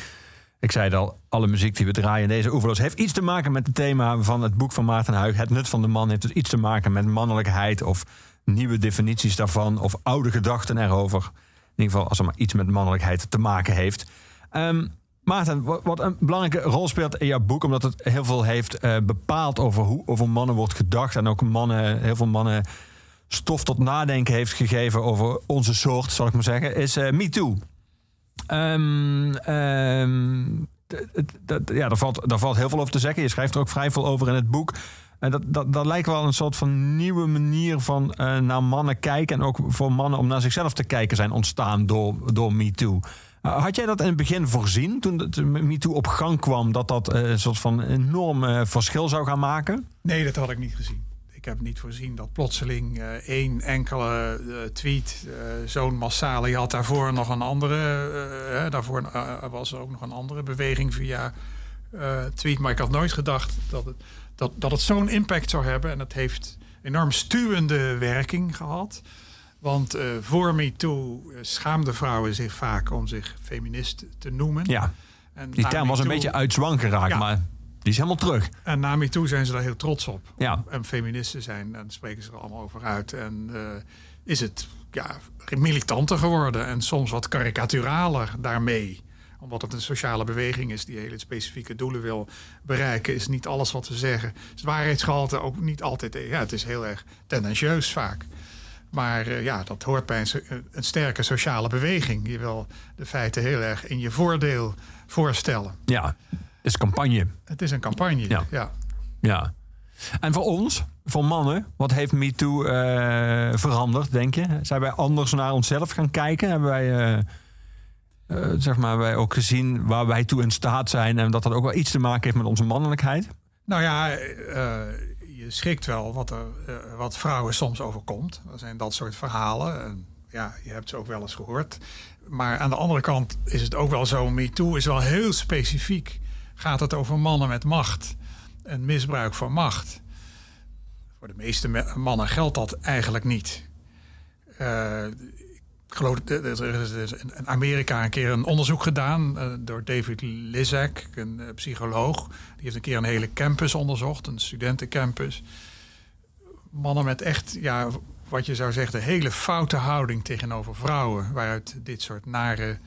Ik zei het al, alle muziek die we draaien in deze oeverloos heeft iets te maken met het thema van het boek van Maarten Huig. Het nut van de man heeft dus iets te maken met mannelijkheid of nieuwe definities daarvan of oude gedachten erover. In ieder geval als er maar iets met mannelijkheid te maken heeft. Ehm, Maarten, wat, een belangrijke rol speelt in jouw boek, omdat het heel veel heeft eh, bepaald over hoe over mannen wordt gedacht en ook mannen, heel veel mannen stof tot nadenken heeft gegeven over onze soort, zal ik maar zeggen, is uh, Me Too. Ja, daar valt, daar valt heel veel over te zeggen. Je schrijft er ook vrij veel over in het boek. En dat, dat, dat lijkt wel een soort van nieuwe manier van eh, naar mannen kijken. En ook voor mannen om naar zichzelf te kijken zijn ontstaan door, door MeToo. Uh, had jij dat in het begin voorzien, toen MeToo op gang kwam, dat dat een soort van enorm verschil zou gaan maken? Nee, dat had ik niet gezien heb niet voorzien dat plotseling uh, één enkele eh, tweet eh, zo'n massale. Je had daarvoor nog een andere. daarvoor was er ook nog een andere beweging via tweet. Maar ik had nooit gedacht dat het, dat, dat het zo'n impact zou hebben. En het heeft enorm stuwende werking gehad. Want voor MeToo schaamde vrouwen zich vaak om zich feminist te noemen. Ja. En die term was een beetje uit zwang geraakt, ja, maar die is helemaal terug. En na MeToo zijn ze daar heel trots op. Ja. En feministen zijn, en spreken ze er allemaal over uit. En eh, is het ja, militanter geworden en soms wat karikaturaler daarmee. Omdat het een sociale beweging is die hele specifieke doelen wil bereiken, is niet alles wat we zeggen. Het waarheidsgehalte ook niet altijd. Ja, het is heel erg tendentieus vaak. Maar eh, ja, dat hoort bij een, een sterke sociale beweging. Je wil de feiten heel erg in je voordeel voorstellen. Ja, is campagne. Het is een campagne. Ja. ja. Ja. En voor ons, voor mannen, wat heeft MeToo eh veranderd, denk je? Zijn wij anders naar onszelf gaan kijken? Hebben wij, eh, eh, zeg maar, wij ook gezien waar wij toe in staat zijn... en dat dat ook wel iets te maken heeft met onze mannelijkheid? Nou ja, je schrikt wel wat, er, wat vrouwen soms overkomt. Er zijn dat soort verhalen. En ja, je hebt ze ook wel eens gehoord. Maar aan de andere kant is het ook wel zo... MeToo is wel heel specifiek. Gaat het over mannen met macht en misbruik van macht. Voor de meeste me- mannen geldt dat eigenlijk niet. Eh, ik geloof dat er is in Amerika een keer een onderzoek gedaan eh, door David Lizak, een eh, psycholoog. Die heeft een keer een hele campus onderzocht, een studentencampus. Mannen met echt, ja, wat je zou zeggen, een hele foute houding tegenover vrouwen, waaruit dit soort nare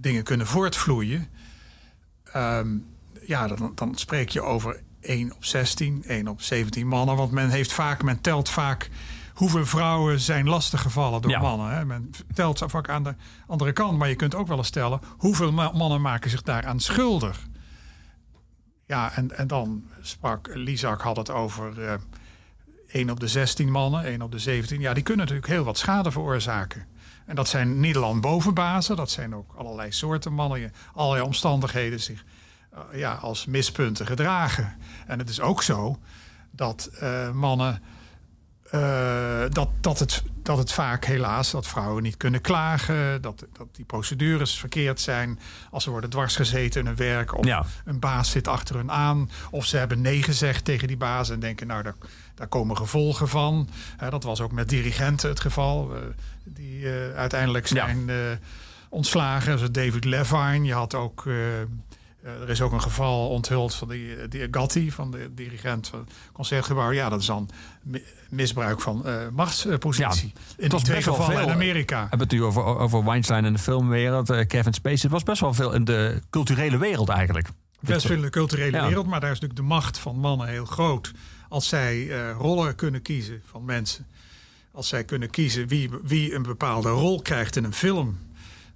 dingen kunnen voortvloeien. Ehm, ja, dan, dan spreek je over 1 op 16, 1 op 17 mannen. Want men heeft vaak, men telt vaak hoeveel vrouwen zijn lastiggevallen door Ja. mannen. Hè. Men telt vaak aan de andere kant. Maar je kunt ook wel eens stellen, hoeveel ma- mannen maken zich daaraan schuldig? Ja, en, en dan sprak Lizak had het over eh 1 op de 16 mannen, 1 op de 17. Ja, die kunnen natuurlijk heel wat schade veroorzaken. En dat zijn Nederland bovenbazen, dat zijn ook allerlei soorten mannen, allerlei omstandigheden zich eh, ja, als mispunten gedragen. En het is ook zo dat eh, mannen. Eh, dat, dat, het, dat het vaak helaas dat vrouwen niet kunnen klagen, dat, dat die procedures verkeerd zijn als ze worden dwarsgezeten in hun werk, of Ja. een baas zit achter hun aan, of ze hebben nee gezegd tegen die baas en denken, nou, daar, daar komen gevolgen van. Hè, dat was ook met dirigenten het geval, eh, die eh, uiteindelijk zijn eh, ontslagen. Zoals David Levine, je had ook. Eh, eh, er is ook een geval onthuld van die, die Gatti, van de dirigent van het concertgebouw. Ja, dat is dan mi- misbruik van eh machtspositie. in die twee gevallen veel, in eh, Amerika. We hebben het nu over, over Weinstein en de filmwereld, eh, Kevin Spacey. Het was best wel veel in de culturele wereld eigenlijk. Best veel in de culturele Ja. wereld, maar daar is natuurlijk de macht van mannen heel groot. Als zij eh, rollen kunnen kiezen van mensen. Als zij kunnen kiezen wie, wie een bepaalde rol krijgt in een film.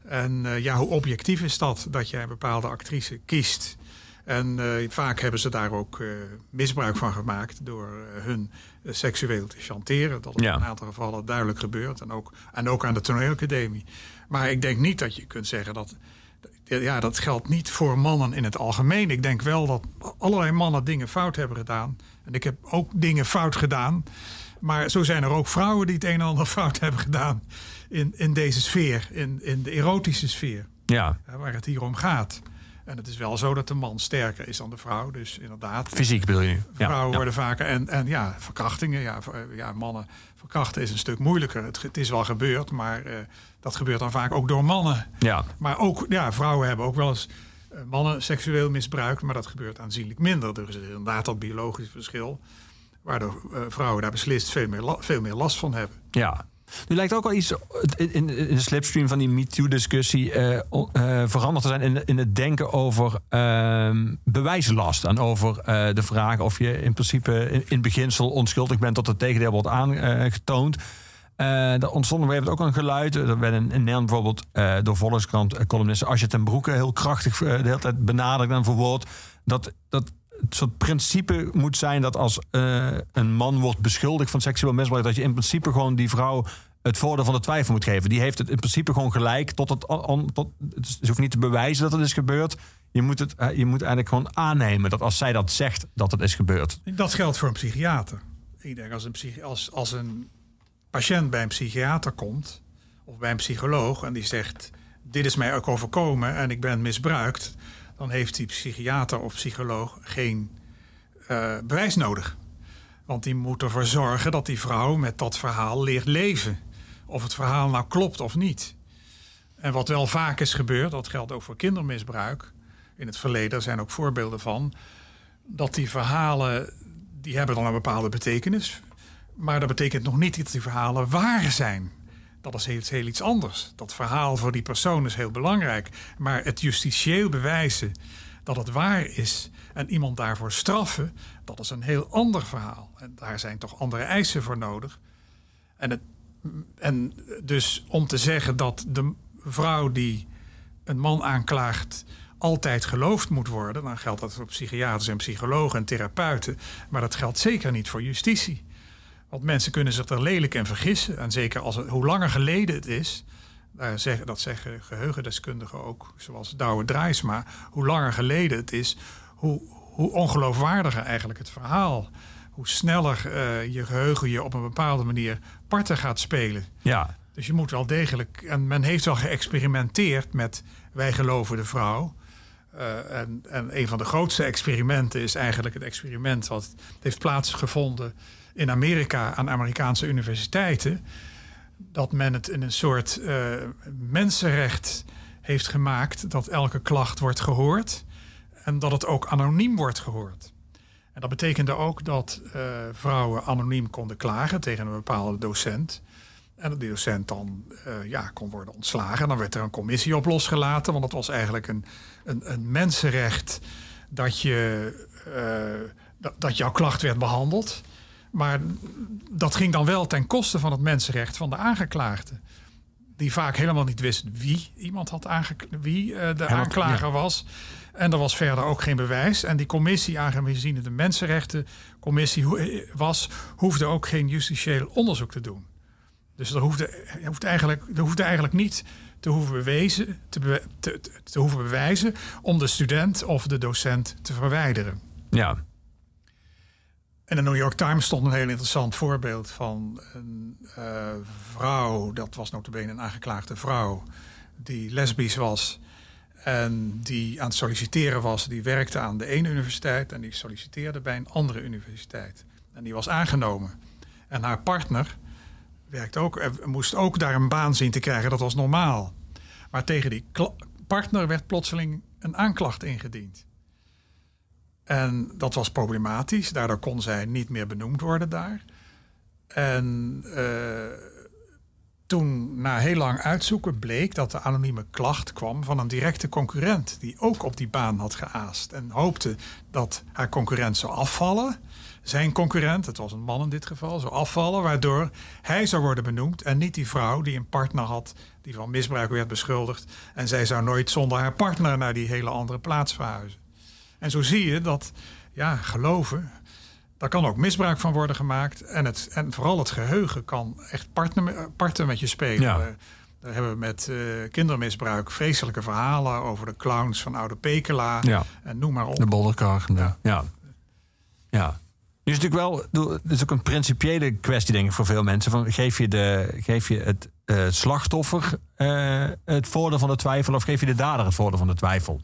En eh, ja, hoe objectief is dat, dat jij een bepaalde actrice kiest. En eh, vaak hebben ze daar ook eh, misbruik van gemaakt door hun seksueel te chanteren. Dat is Ja. in een aantal gevallen duidelijk gebeurt. En ook, en ook aan de toneelacademie. Maar ik denk niet dat je kunt zeggen dat ja, dat geldt niet voor mannen in het algemeen. Ik denk wel dat allerlei mannen dingen fout hebben gedaan. En ik heb ook dingen fout gedaan. Maar zo zijn er ook vrouwen die het een en ander fout hebben gedaan. In, in deze sfeer, in, in de erotische sfeer, Ja, waar het hier om gaat. En het is wel zo dat de man sterker is dan de vrouw. Dus inderdaad, fysiek bedoel je. Ja, vrouwen ja. worden vaker. En, en ja, verkrachtingen. Ja, eh, ja, mannen verkrachten is een stuk moeilijker. Het, het is wel gebeurd, maar eh, dat gebeurt dan vaak ook door mannen. Ja. Maar ook, ja, vrouwen hebben ook wel eens eh, mannen seksueel misbruikt, maar dat gebeurt aanzienlijk minder. Er is inderdaad dat biologisch verschil, waardoor eh, vrouwen daar beslist veel meer, veel meer last van hebben. Ja. Nu lijkt ook wel iets in, de slipstream van die MeToo-discussie eh, eh, veranderd te zijn in, in het denken over ehm, bewijslast. En over eh, de vraag of je in principe in, in beginsel onschuldig bent tot het tegendeel wordt aangetoond. Daar ontstond op moment ook een geluid. Er werd in, Nederland bijvoorbeeld door Volkskrant columnisten Asje ten Broeke heel krachtig de hele tijd benadrukt en verwoord. Dat, dat het soort principe moet zijn dat als eh, een man wordt beschuldigd van seksueel misbruik, dat je in principe gewoon die vrouw het voordeel van de twijfel moet geven. Die heeft het in principe gewoon gelijk tot het. Tot, het hoeft niet te bewijzen dat het is gebeurd. Je moet, het, eh, je moet eigenlijk gewoon aannemen dat als zij dat zegt, dat het is gebeurd. Dat geldt voor een psychiater. Ik denk als een, als, als een patiënt bij een psychiater komt, of bij een psycholoog, en die zegt: Dit is mij ook overkomen en ik ben misbruikt, dan heeft die psychiater of psycholoog geen eh, bewijs nodig. Want die moet ervoor zorgen dat die vrouw met dat verhaal leert leven. Of het verhaal nou klopt of niet. En wat wel vaak is gebeurd, dat geldt ook voor kindermisbruik. In het verleden er zijn ook voorbeelden van. Dat die verhalen, die hebben dan een bepaalde betekenis. Maar dat betekent nog niet dat die verhalen waar zijn. Dat is heel, iets anders. Dat verhaal voor die persoon is heel belangrijk. Maar het justitieel bewijzen dat het waar is en iemand daarvoor straffen, dat is een heel ander verhaal. En daar zijn toch andere eisen voor nodig. En, het, en dus om te zeggen dat de vrouw die een man aanklaagt altijd geloofd moet worden, dan geldt dat voor psychiaters en psychologen en therapeuten. Maar dat geldt zeker niet voor justitie. Want mensen kunnen zich er lelijk in vergissen. En zeker als het, hoe langer geleden het is, daar zeggen, dat zeggen geheugendeskundigen ook, zoals Douwe Draaisma, hoe langer geleden het is, hoe, hoe ongeloofwaardiger eigenlijk het verhaal. Hoe sneller eh, je geheugen je op een bepaalde manier parten gaat spelen. Ja, Dus je moet wel degelijk. En men heeft wel geëxperimenteerd met wij geloven de vrouw. Eh, en, en een van de grootste experimenten is eigenlijk het experiment wat heeft plaatsgevonden in Amerika aan Amerikaanse universiteiten. Dat men het in een soort eh, mensenrecht heeft gemaakt dat elke klacht wordt gehoord en dat het ook anoniem wordt gehoord. En dat betekende ook dat eh, vrouwen anoniem konden klagen tegen een bepaalde docent. En dat die docent dan eh, ja, kon worden ontslagen. Dan werd er een commissie op losgelaten. Want het was eigenlijk een, een, een mensenrecht dat, je, dat, dat jouw klacht werd behandeld. Maar dat ging dan wel ten koste van het mensenrecht van de aangeklaagde. Die vaak helemaal niet wist wie iemand had wie eh, de aanklager was. En er was verder ook geen bewijs. En die commissie, aangezien het een mensenrechtencommissie eh, was, hoefde ook geen justitieel onderzoek te doen. Dus er hoefde, er hoefde, eigenlijk, er hoefde eigenlijk niet te hoeven, bewezen, te, bewe- te, te, te hoeven bewijzen om de student of de docent te verwijderen. ja, In de New York Times stond een heel interessant voorbeeld van een eh, vrouw, dat was notabene een aangeklaagde vrouw, die lesbisch was en die aan het solliciteren was. Die werkte aan de ene universiteit en die solliciteerde bij een andere universiteit. En die was aangenomen. En haar partner werkte ook, eh, moest ook daar een baan zien te krijgen, dat was normaal. Maar tegen die partner werd plotseling een aanklacht ingediend. En dat was problematisch. Daardoor kon zij niet meer benoemd worden daar. En eh, toen, na heel lang uitzoeken, bleek dat de anonieme klacht kwam van een directe concurrent. Die ook op die baan had geaast. En hoopte dat haar concurrent zou afvallen. Zijn concurrent, het was een man in dit geval, zou afvallen. Waardoor hij zou worden benoemd. En niet die vrouw die een partner had die van misbruik werd beschuldigd. En zij zou nooit zonder haar partner naar die hele andere plaats verhuizen. En zo zie je dat, ja, geloven, daar kan ook misbruik van worden gemaakt. En, het, en vooral het geheugen kan echt partner, met je spelen. Ja. Eh, Daar hebben we met eh, kindermisbruik vreselijke verhalen over de clowns van Oude Pekela. Ja. En noem maar op. de bolderkar. Ja. ja. ja. Nu is natuurlijk wel, het is ook een principiële kwestie, denk ik, voor veel mensen. Van, geef je, de, geef je het eh, slachtoffer het voordeel van de twijfel of geef je de dader het voordeel van de twijfel?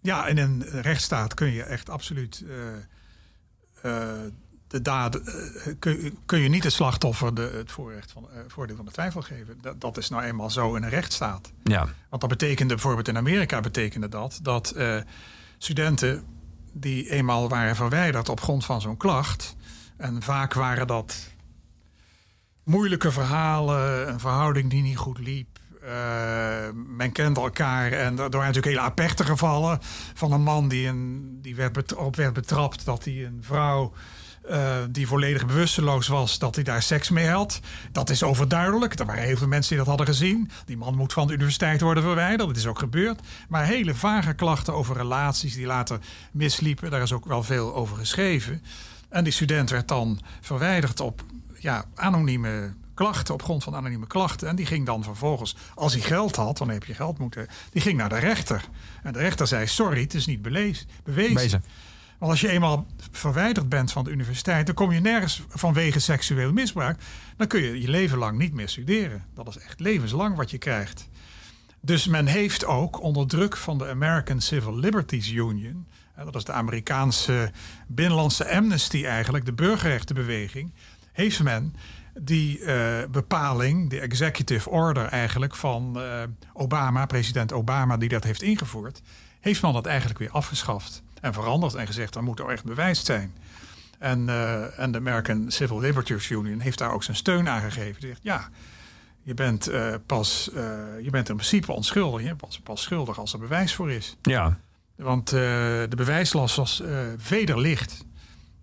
Ja, in een rechtsstaat kun je echt absoluut eh, eh, de daad, eh, kun, kun je niet het slachtoffer de, het voorrecht van, voordeel van de twijfel geven. Dat, dat is nou eenmaal zo in een rechtsstaat. Ja. Want dat betekende bijvoorbeeld in Amerika betekende dat dat studenten die eenmaal waren verwijderd op grond van zo'n klacht. En vaak waren dat moeilijke verhalen, een verhouding die niet goed liep. Eh, men kende elkaar en er waren natuurlijk hele aperte gevallen van een man die, een, die werd op werd betrapt dat hij een vrouw eh, die volledig bewusteloos was, dat hij daar seks mee had. Dat is overduidelijk. Er waren heel veel mensen die dat hadden gezien. Die man moet van de universiteit worden verwijderd. Dat is ook gebeurd. Maar hele vage klachten over relaties die later misliepen. Daar is ook wel veel over geschreven. En die student werd dan verwijderd op ja, anonieme klachten, op grond van anonieme klachten. En die ging dan vervolgens, als hij geld had, dan heb je geld moeten, die ging naar de rechter. En de rechter zei: Sorry, het is niet belees, bewezen. Want als je eenmaal verwijderd bent van de universiteit, dan kom je nergens vanwege seksueel misbruik. Dan kun je je leven lang niet meer studeren. Dat is echt levenslang wat je krijgt. Dus men heeft ook onder druk van de American Civil Liberties Union, dat is de Amerikaanse binnenlandse amnesty eigenlijk, de burgerrechtenbeweging, heeft men die eh, bepaling, de executive order eigenlijk van eh, Obama, president Obama, die dat heeft ingevoerd, heeft men dat eigenlijk weer afgeschaft en veranderd en gezegd, er moet er echt bewijs zijn. En, eh, en de American Civil Liberties Union heeft daar ook zijn steun aan gegeven. Die zegt, ja, je bent, pas, je bent in principe onschuldig. Je bent pas, pas schuldig als er bewijs voor is. Ja. Want de bewijslast was vederlicht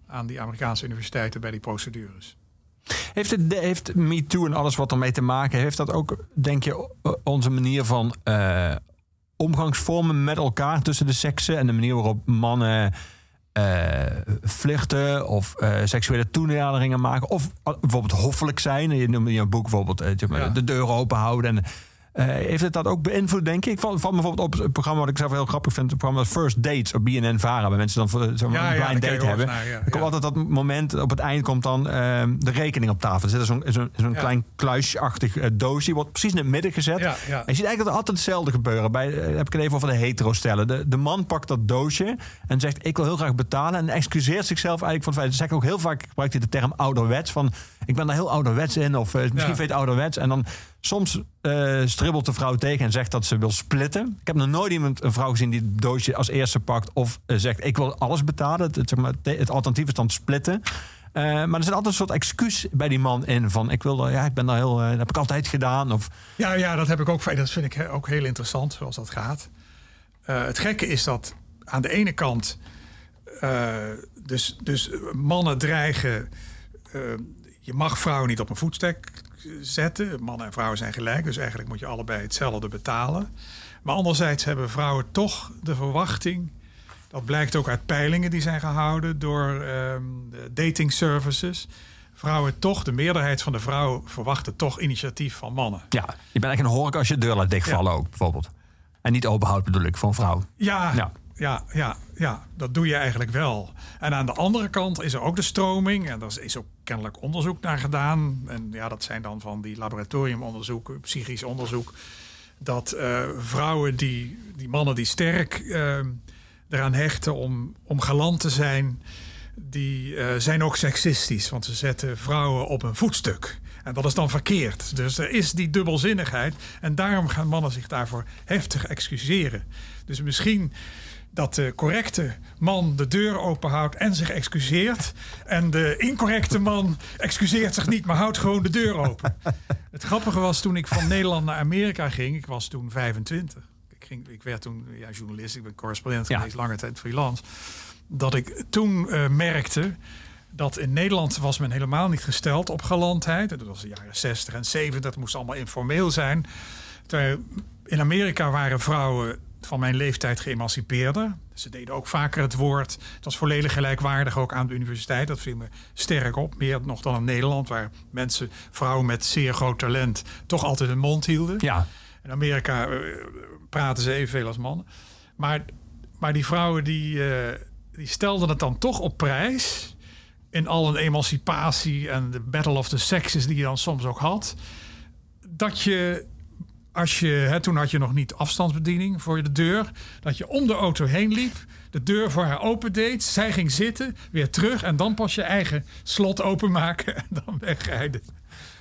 aan die Amerikaanse universiteiten bij die procedures. Heeft, het, heeft MeToo en alles wat ermee te maken heeft, dat ook, denk je, onze manier van eh, omgangsvormen met elkaar tussen de seksen en de manier waarop mannen vluchten of eh, seksuele toenaderingen maken of bijvoorbeeld hoffelijk zijn. Je noemde in je boek bijvoorbeeld Ja. de deur open houden. En, heeft het dat ook beïnvloed, denk ik? Ik val, bijvoorbeeld op het programma wat ik zelf heel grappig vind. Het programma First Dates op BNN Vara. Waar mensen dan zo'n Ja, blind date ik hebben. naar, ja, Er komt altijd dat moment, op het eind komt dan ehm, de rekening op tafel. Er zit er zo'n Ja. klein kluisachtig eh, doosje. Wordt precies in het midden gezet. En je ziet eigenlijk dat altijd hetzelfde gebeuren. Bij, eh, heb ik het even over de hetero-stellen. De, de man pakt dat doosje en zegt: Ik wil heel graag betalen. En excuseert zichzelf eigenlijk van het feit. Ze zeggen ook heel vaak gebruikt hij de term ouderwets. Van ik ben daar heel ouderwets in. Of eh, misschien Ja. vind je het ouderwets. En dan soms eh, stribbelt de vrouw tegen en zegt dat ze wil splitten. Ik heb nog nooit iemand, een vrouw gezien die het doosje als eerste pakt. Of eh, zegt: Ik wil alles betalen. Het, het, alternatief is dan splitten. Eh, maar er zit altijd een soort excuus bij die man in. Van ik wil, ja, ik ben daar heel, dat heb ik altijd gedaan. Of Ja, ja, dat heb ik ook. Dat vind ik ook heel interessant, zoals dat gaat. Het gekke is dat aan de ene kant, dus, dus mannen dreigen. je mag vrouwen niet op een voetstek zetten. Mannen en vrouwen zijn gelijk, dus eigenlijk moet je allebei hetzelfde betalen. Maar anderzijds hebben vrouwen toch de verwachting. Dat blijkt ook uit peilingen die zijn gehouden door de dating services. Vrouwen toch, de meerderheid van de vrouwen verwachten toch initiatief van mannen. Ja, je bent echt een hork als je de deur laat dichtvallen ook, bijvoorbeeld. En niet openhoudt bedoel ik, voor een vrouw. Ja, Ja. Ja. Ja, ja, dat doe je eigenlijk wel. En aan de andere kant is er ook de stroming. En daar is ook kennelijk onderzoek naar gedaan. En ja, dat zijn dan van die laboratoriumonderzoeken, psychisch onderzoek. Dat eh, vrouwen die, die mannen die sterk eh, eraan hechten om, om galant te zijn, die eh, zijn ook seksistisch. Want ze zetten vrouwen op een voetstuk. En dat is dan verkeerd. Dus er is die dubbelzinnigheid. En daarom gaan mannen zich daarvoor heftig excuseren. Dus misschien dat de correcte man de deur openhoudt en zich excuseert. En de incorrecte man excuseert zich niet, maar houdt gewoon de deur open. Het grappige was toen ik van Nederland naar Amerika ging. Ik was toen 25. Ik, ging, ik werd toen ja, journalist. Ik ben correspondent Ja. geweest, lange tijd freelance. Dat ik toen eh, merkte dat in Nederland was men helemaal niet gesteld op galantheid. Dat was de jaren 60 en 70. Dat moest allemaal informeel zijn. Terwijl in Amerika waren vrouwen van mijn leeftijd geëmancipeerder. Ze deden ook vaker het woord. Het was volledig gelijkwaardig ook aan de universiteit. Dat viel me sterk op. Meer nog dan in Nederland, waar mensen, vrouwen met zeer groot talent, toch altijd hun mond hielden. Ja, In Amerika eh, praten ze evenveel als mannen. Maar, maar die vrouwen die, eh, die stelden het dan toch op prijs. In al een emancipatie en de battle of the sexes die je dan soms ook had. Dat je, als je, hè, toen had je nog niet afstandsbediening voor de deur. Dat je om de auto heen liep. De deur voor haar open deed. Zij ging zitten, weer terug. En dan pas je eigen slot openmaken en dan wegrijden.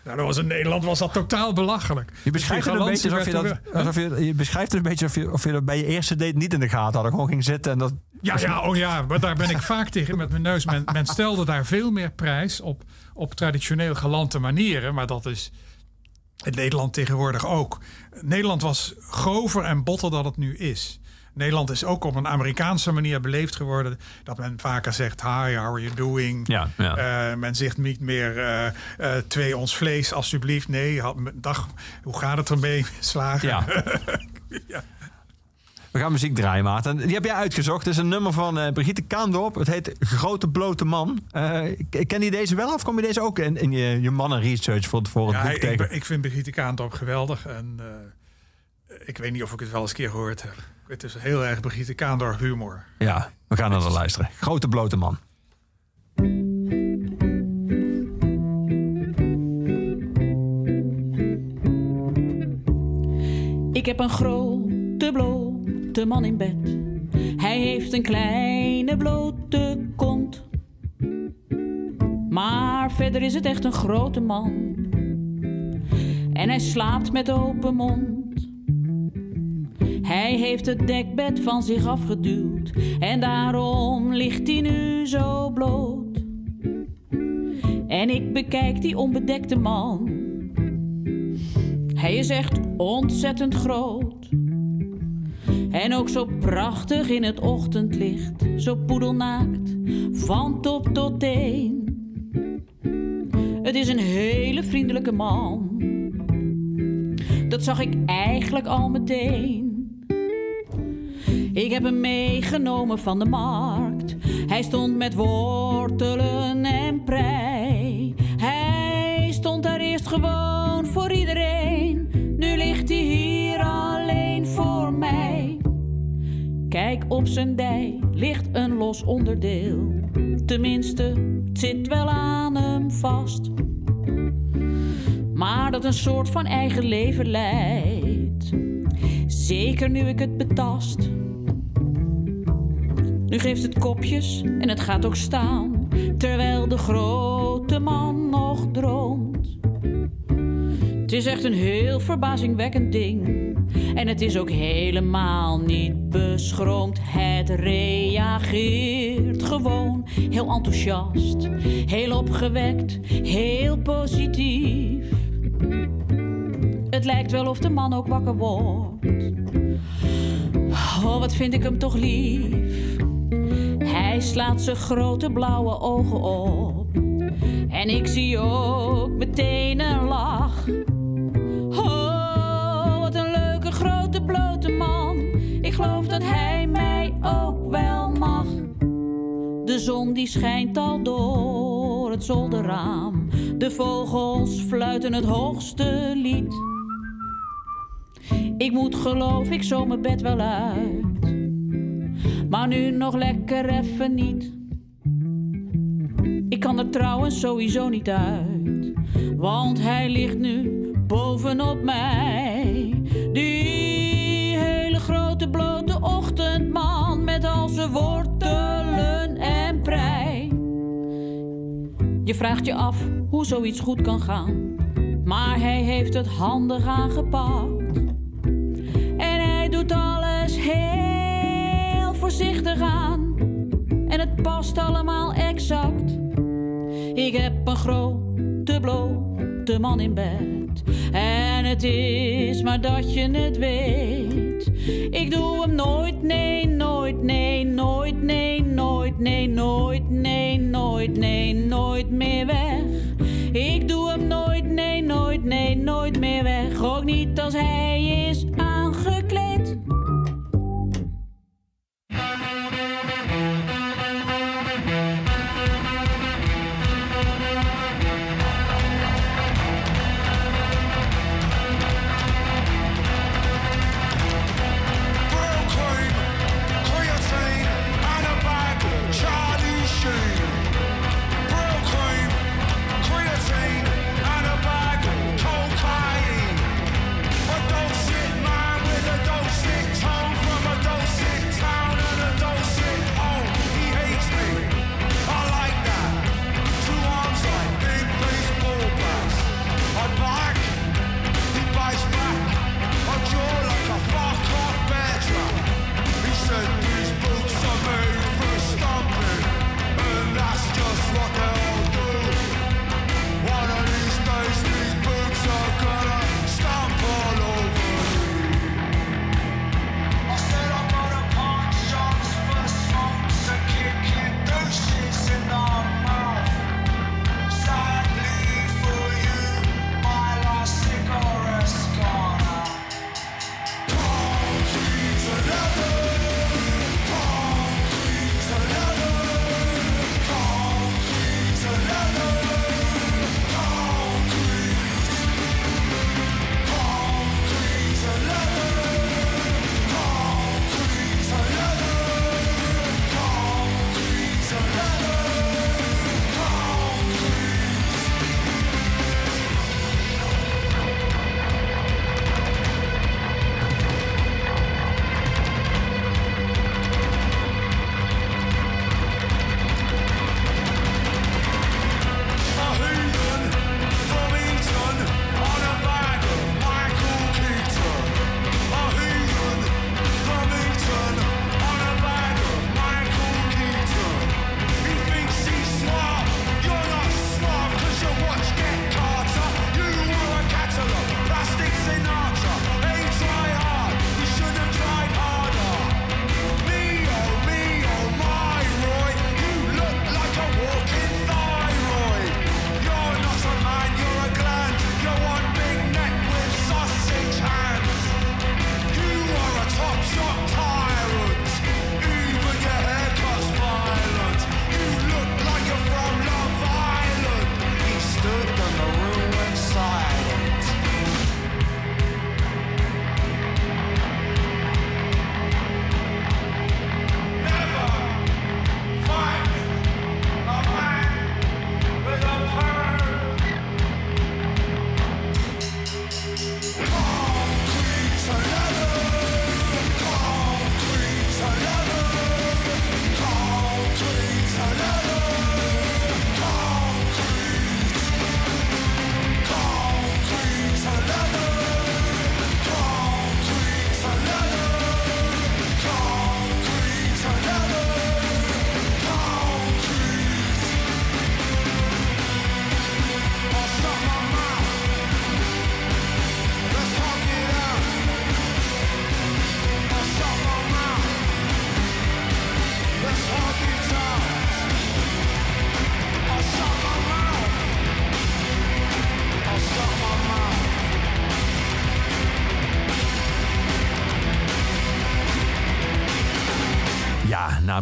Nou, dat was in Nederland was dat totaal belachelijk. je beschrijft, het een beetje alsof je, dat, alsof je, je beschrijft het een beetje alsof je, of je dat bij je eerste date niet in de gaten had. Gewoon ging zitten en dat... Ja, ja, oh ja, maar daar ben ik vaak tegen met mijn neus. Men, men stelde daar veel meer prijs op, op traditioneel galante manieren. Maar dat is in Nederland tegenwoordig ook. Nederland was grover en botter dan het nu is. Nederland is ook op een Amerikaanse manier beleefd geworden. Dat men vaker zegt, hi, how are you doing? Ja, ja. Eh, men zegt niet meer, eh, eh, twee ons vlees, alsjeblieft. Nee, had- dag, hoe gaat het ermee, slagen? Ja. We gaan muziek draaien, Maarten. Die heb jij uitgezocht. Het is een nummer van eh, Brigitte Kaandorp. Het heet Grote Blote Man. Eh, ik- ken je deze wel of kom je deze ook in, in je, je mannen-research voor, het- voor het Ja, boek ik, tegen? ik vind Brigitte Kaandorp geweldig. En eh, ik weet niet of ik het wel eens een keer gehoord heb. Het is heel erg Brigitte Kaandorp humor. Ja, we gaan naar luisteren. Grote Blote Man. Ik Ik heb een grote blote man in bed. Hij heeft een kleine blote kont. Maar verder is het echt een grote man. En hij slaapt met open mond. Hij heeft het dekbed van zich afgeduwd. En daarom ligt hij nu zo bloot. En ik bekijk die onbedekte man. Hij is echt ontzettend groot. En ook zo prachtig in het ochtendlicht. Zo poedelnaakt, van top tot teen. Het is een hele vriendelijke man. Dat zag ik eigenlijk al meteen. Ik heb hem meegenomen van de markt. Hij stond met wortelen en prei. Hij stond daar eerst gewoon voor iedereen. Nu ligt hij hier Kijk op zijn dij ligt een los onderdeel. Tenminste, het zit wel aan hem vast. Maar dat een soort van eigen leven leidt. Zeker nu ik het betast. Nu geeft het kopjes en het gaat ook staan. Terwijl de grote man nog droomt. Het is echt een heel verbazingwekkend ding. En het is ook helemaal niet beschroomd. Het reageert gewoon heel enthousiast. Heel opgewekt, heel positief. Het lijkt wel of de man ook wakker wordt. Oh, wat vind ik hem toch lief. Hij slaat zijn grote blauwe ogen op. En ik zie ook meteen een lach. Die schijnt al door het zolderraam. De vogels fluiten het hoogste lied. Ik moet geloof ik zo mijn bed wel uit. Maar nu nog lekker even niet. Ik kan er trouwens sowieso niet uit. Want hij ligt nu bovenop mij. Die hele grote blote ochtendman met al zijn wortelen Vraagt je af hoe zoiets goed kan gaan. Maar hij heeft het handig aangepakt. En hij doet alles heel voorzichtig aan. En het past allemaal exact. Ik heb een grote blote man in bed. En het is maar dat je het weet. Ik doe hem nooit, nee, nooit, nee, nooit, nee, nooit, nee, nooit, nee, nooit, nee, nooit meer weg. Ik doe hem nooit, nee, nooit, nee, nooit meer weg. Ook niet als hij is aangekleed.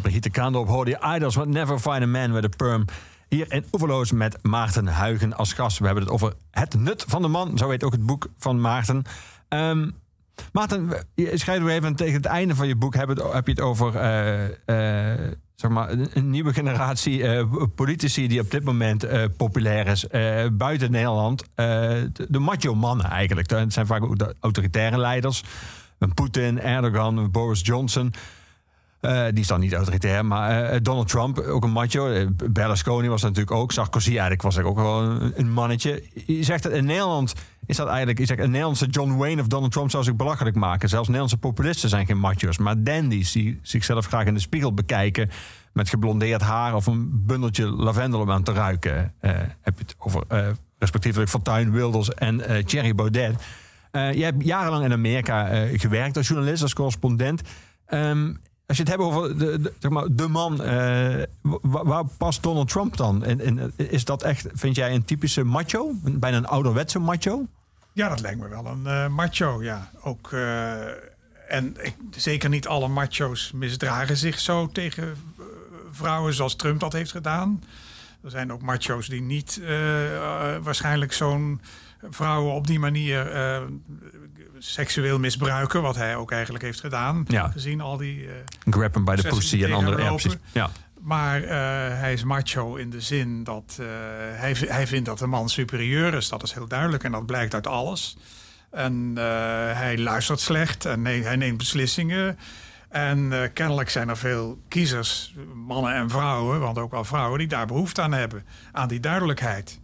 Brigitte Kaandorp hoorde je Idols Would Never Find a Man with a Perm. Hier in Oeverloos met Maarten Huigen als gast. We hebben het over het nut van de man. Zo heet ook het boek van Maarten. Ehm, Maarten, je schrijft weer even tegen het einde van je boek... heb, het, heb je het over eh, eh, zeg maar, een, nieuwe generatie eh, politici... die op dit moment populair is buiten Nederland. De, de macho-mannen eigenlijk. Dat zijn vaak ook de autoritaire leiders. Poetin, Erdogan, Boris Johnson... Eh, die is dan niet autoritair, maar eh, Donald Trump, ook een macho. Eh, Berlusconi was natuurlijk ook. Sarkozy eigenlijk was ook wel een, mannetje. Je zegt dat in Nederland is dat eigenlijk... Je zegt, een Nederlandse John Wayne of Donald Trump zou zich belachelijk maken. Zelfs Nederlandse populisten zijn geen macho's. Maar dandies die zichzelf graag in de spiegel bekijken... met geblondeerd haar of een bundeltje lavendel om aan te ruiken. eh, heb je het over respectievelijk Fortuyn Wilders en Thierry Baudet. Je hebt jarenlang in Amerika gewerkt als journalist, als correspondent. Ehm, als je het hebt over de, zeg maar, de man, eh, wa- waar past Donald Trump dan? En, en is dat echt, vind jij, een typische macho? Bijna een ouderwetse macho? Ja, dat lijkt me wel een eh, macho, ja. Ook, eh, en ik, zeker niet alle macho's misdragen zich zo tegen eh, vrouwen zoals Trump dat heeft gedaan. Er zijn ook macho's die niet eh, eh, waarschijnlijk zo'n vrouwen op die manier eh, seksueel misbruiken. Wat hij ook eigenlijk heeft gedaan. Ja. Gezien al die... Grab hem bij de pussy en andere hem ja. Maar eh, hij is macho in de zin dat eh, hij, hij vindt dat de man superieur is. Dat is heel duidelijk en dat blijkt uit alles. En eh, hij luistert slecht en nee, hij neemt beslissingen. En kennelijk zijn er veel kiezers, mannen en vrouwen, want ook wel vrouwen, die daar behoefte aan hebben. Aan die duidelijkheid.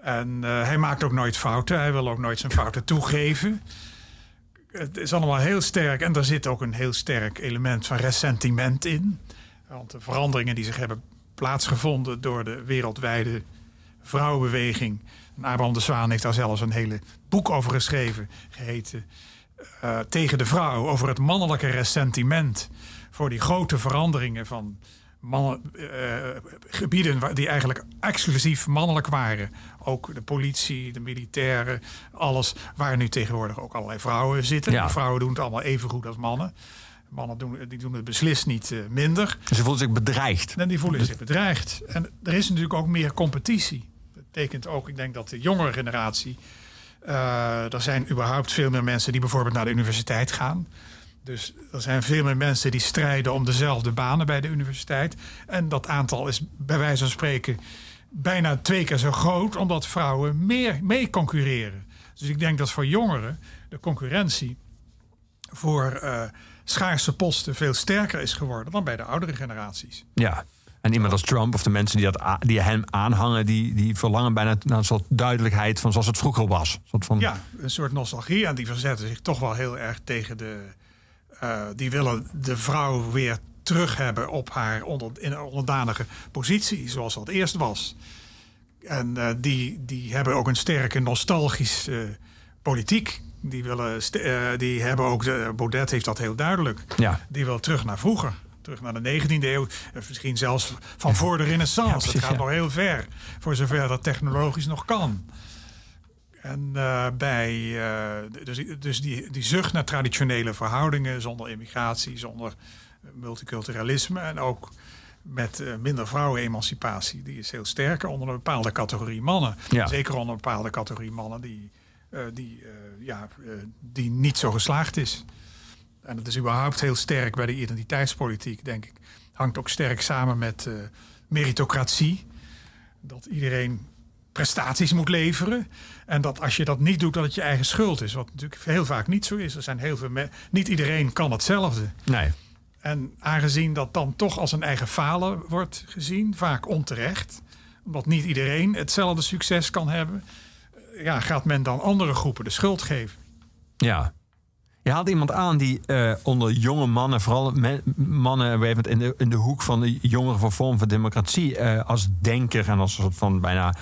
En eh, hij maakt ook nooit fouten. Hij wil ook nooit zijn fouten toegeven. Het is allemaal heel sterk. En daar zit ook een heel sterk element van ressentiment in. Want de veranderingen die zich hebben plaatsgevonden door de wereldwijde vrouwenbeweging. En Abraham de Zwaan heeft daar zelfs een hele boek over geschreven, geheten eh, Tegen de vrouw, over het mannelijke ressentiment voor die grote veranderingen van mannen, eh, gebieden waar- die eigenlijk exclusief mannelijk waren. Ook de politie, de militairen, alles waar nu tegenwoordig ook allerlei vrouwen zitten. Ja. Vrouwen doen het allemaal even goed als mannen. Mannen doen, die doen het beslist niet eh, minder. Ze voelt zich bedreigd. En die voelen zich bedreigd. En er is natuurlijk ook meer competitie. Dat betekent ook, ik denk dat de jongere generatie. eh, er zijn überhaupt veel meer mensen die bijvoorbeeld naar de universiteit gaan. Dus er zijn veel meer mensen die strijden om dezelfde banen bij de universiteit. En dat aantal is bij wijze van spreken bijna twee keer zo groot, omdat vrouwen meer mee concurreren. Dus ik denk dat voor jongeren de concurrentie voor eh, schaarse posten veel sterker is geworden dan bij de oudere generaties. Ja. En iemand als Trump of de mensen die, dat, die hem aanhangen... Die, die verlangen bijna naar een soort duidelijkheid van zoals het vroeger was. Een soort van, Ja, een soort nostalgie. En die verzetten zich toch wel heel erg tegen de. Eh, die willen de vrouw weer terug hebben op haar onder, in een onderdanige positie, zoals dat eerst was. En eh, die, die hebben ook een sterke nostalgische politiek. Die, willen eh, die hebben ook, de, Baudet heeft dat heel duidelijk. Ja. Die wil terug naar vroeger. Terug naar de 19e eeuw. Misschien zelfs van voor de renaissance. precies, het gaat ja. nog heel ver. Voor zover dat technologisch nog kan. En eh, bij, eh, dus, dus die, die zucht naar traditionele verhoudingen, zonder immigratie, zonder eh, multiculturalisme en ook met minder vrouwenemancipatie, die is heel sterk onder een bepaalde categorie mannen. Ja. Zeker onder een bepaalde categorie mannen die, die, ja, die niet zo geslaagd is. En dat is überhaupt heel sterk bij de identiteitspolitiek, denk ik. Hangt ook sterk samen met meritocratie. Dat iedereen prestaties moet leveren. En dat als je dat niet doet, dat het je eigen schuld is. Wat natuurlijk heel vaak niet zo is. Er zijn heel veel niet iedereen kan hetzelfde. Nee. En aangezien dat dan toch als een eigen falen wordt gezien, vaak onterecht, omdat niet iedereen hetzelfde succes kan hebben, eh, ja, gaat men dan andere groepen de schuld geven. Ja. Je haalt iemand aan die eh, onder jonge mannen, vooral mannen even in de, in de hoek van de jongeren voor vorm van democratie, eh, als denker en als een soort van bijna,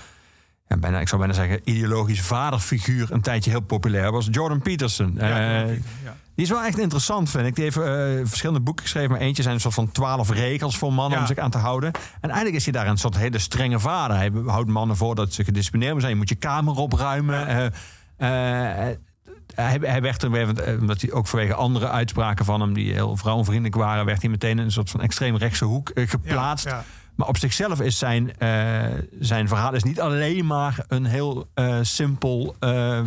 ja, bijna, ik zou bijna zeggen, ideologisch vaderfiguur een tijdje heel populair was. Jordan Peterson. Ja, Eh, ja. Die is wel echt interessant, vind ik. Die heeft eh, verschillende boeken geschreven, maar eentje zijn een soort van twaalf regels voor mannen om zich aan te houden. En eigenlijk is hij daar een soort hele strenge vader. Hij houdt mannen voor dat ze gedisciplineerd zijn. Je moet je kamer opruimen. Eh, hij, hij werd er weer, omdat hij ook vanwege andere uitspraken van hem, die heel vrouwenvriendelijk waren, werd hij meteen in een soort van extreemrechtse hoek eh, geplaatst. Maar op zichzelf is zijn, eh, zijn verhaal is niet alleen maar een heel eh, simpel eh,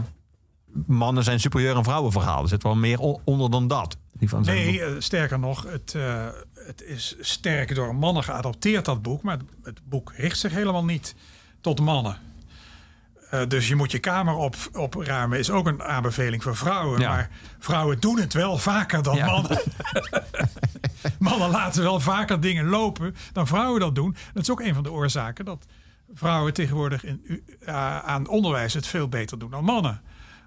mannen zijn superieur aan vrouwen verhaal. Er zit wel meer onder dan dat. Die van zijn Nee, boek. sterker nog, het, het is sterk door mannen geadopteerd, dat boek. Maar het, het boek richt zich helemaal niet tot mannen. Dus je moet je kamer op, opruimen, is ook een aanbeveling voor vrouwen. Ja. Maar vrouwen doen het wel vaker dan Ja. mannen. mannen laten wel vaker dingen lopen dan vrouwen dat doen. Dat is ook een van de oorzaken dat vrouwen tegenwoordig in, eh, aan onderwijs het veel beter doen dan mannen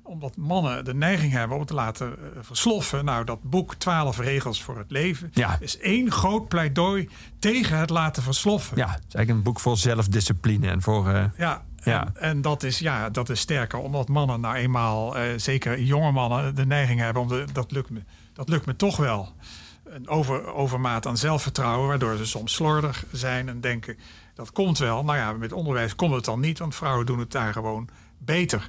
omdat mannen de neiging hebben om te laten eh, versloffen. Nou, dat boek 12 regels voor het leven Ja. is één groot pleidooi tegen het laten versloffen. ja, het is eigenlijk een boek voor zelfdiscipline en voor. eh, Ja, Ja. En, en dat, is, ja, dat is sterker omdat mannen nou eenmaal, zeker jonge mannen, de neiging hebben om de, dat, lukt me, dat lukt me toch wel. Een over, overmaat aan zelfvertrouwen, waardoor ze soms slordig zijn en denken dat komt wel. Nou ja, met onderwijs komt het dan niet, want vrouwen doen het daar gewoon beter.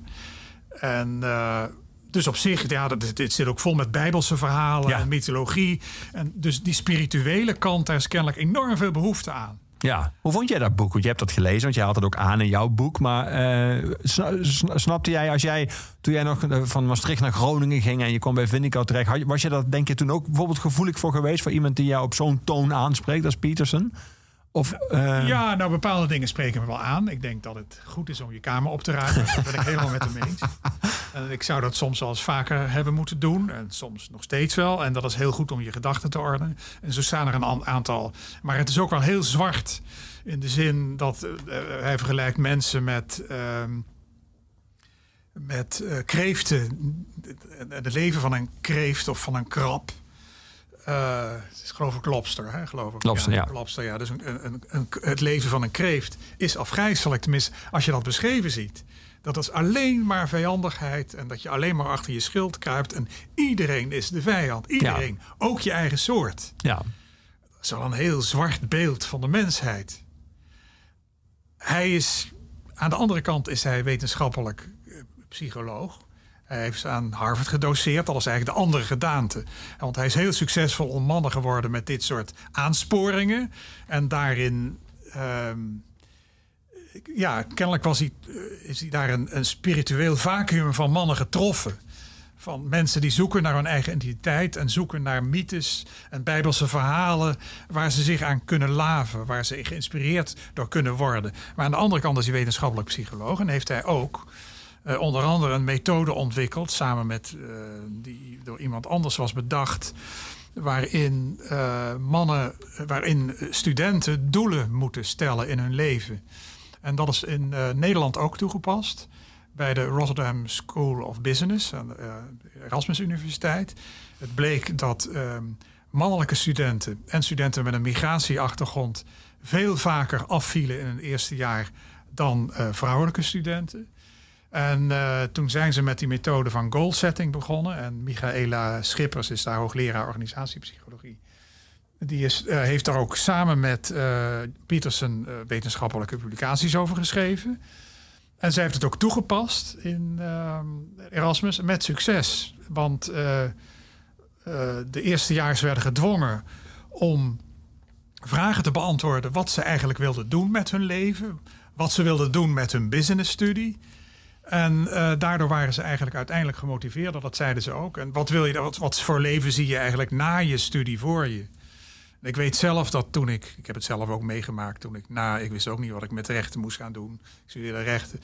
En eh, dus op zich, ja, dat, dit zit ook vol met bijbelse verhalen Ja. en mythologie. En dus die spirituele kant, daar is kennelijk enorm veel behoefte aan. Ja. Hoe vond jij dat boek? Want je hebt dat gelezen, want jij had het ook aan in jouw boek. Maar eh, sna- sna- snapte jij, als jij, toen jij nog eh, van Maastricht naar Groningen ging en je kwam bij Vindico terecht, was je dat denk je toen ook bijvoorbeeld gevoelig voor geweest voor iemand die jou op zo'n toon aanspreekt als Peterson? Of, eh, Ja, nou bepaalde dingen spreken me wel aan. Ik denk dat het goed is om je kamer op te ruimen. Daar ben ik helemaal met hem eens. En ik zou dat soms wel eens vaker hebben moeten doen. En soms nog steeds wel. En dat is heel goed om je gedachten te ordenen. En zo staan er een an- aantal. Maar het is ook wel heel zwart. In de zin dat eh, hij vergelijkt mensen met... ehm, met eh, kreeften. Het leven van een kreeft of van een krab. Eh, het is geloof ik lobster, hè? geloof ik. Lobster, ja. Lobster, ja. Dus een, een, een, het leven van een kreeft is afgrijzelijk. Tenminste, als je dat beschreven ziet. Dat is alleen maar vijandigheid. En dat je alleen maar achter je schild kruipt. En iedereen is de vijand. Iedereen. Ook je eigen soort. ja. Dat is wel een heel zwart beeld van de mensheid. Hij is, aan de andere kant is hij wetenschappelijk eh, psycholoog. Hij heeft aan Harvard gedoseerd, dat is eigenlijk de andere gedaante. Want hij is heel succesvol om mannen geworden met dit soort aansporingen. En daarin, ehm, ja, kennelijk was hij, eh, is hij daar een, een spiritueel vacuüm van mannen getroffen. Van mensen die zoeken naar hun eigen identiteit en zoeken naar mythes en bijbelse verhalen waar ze zich aan kunnen laven, waar ze geïnspireerd door kunnen worden. Maar aan de andere kant is hij wetenschappelijk psycholoog en heeft hij ook eh, onder andere een methode ontwikkeld, samen met eh, die door iemand anders was bedacht, waarin eh, mannen, waarin studenten doelen moeten stellen in hun leven. En dat is in Nederland ook toegepast bij de Rotterdam School of Business aan de Erasmus Universiteit. Het bleek dat ehm, mannelijke studenten en studenten met een migratieachtergrond veel vaker afvielen in hun eerste jaar dan vrouwelijke studenten. En eh, toen zijn ze met die methode van goal setting begonnen. En Michaela Schippers is daar hoogleraar organisatiepsychologie. Die is, eh, heeft daar ook samen met eh Peterson eh, wetenschappelijke publicaties over geschreven. En zij heeft het ook toegepast in ehm, Erasmus met succes. Want de eerstejaars werden gedwongen om vragen te beantwoorden wat ze eigenlijk wilden doen met hun leven. Wat ze wilden doen met hun businessstudie. En eh, daardoor waren ze eigenlijk uiteindelijk gemotiveerd. Dat zeiden ze ook. En wat wil je, wat, wat voor leven zie je eigenlijk na je studie voor je? En Ik weet zelf dat toen ik, ik heb het zelf ook meegemaakt, toen ik na, ik wist ook niet wat ik met rechten moest gaan doen. Ik studeerde rechten.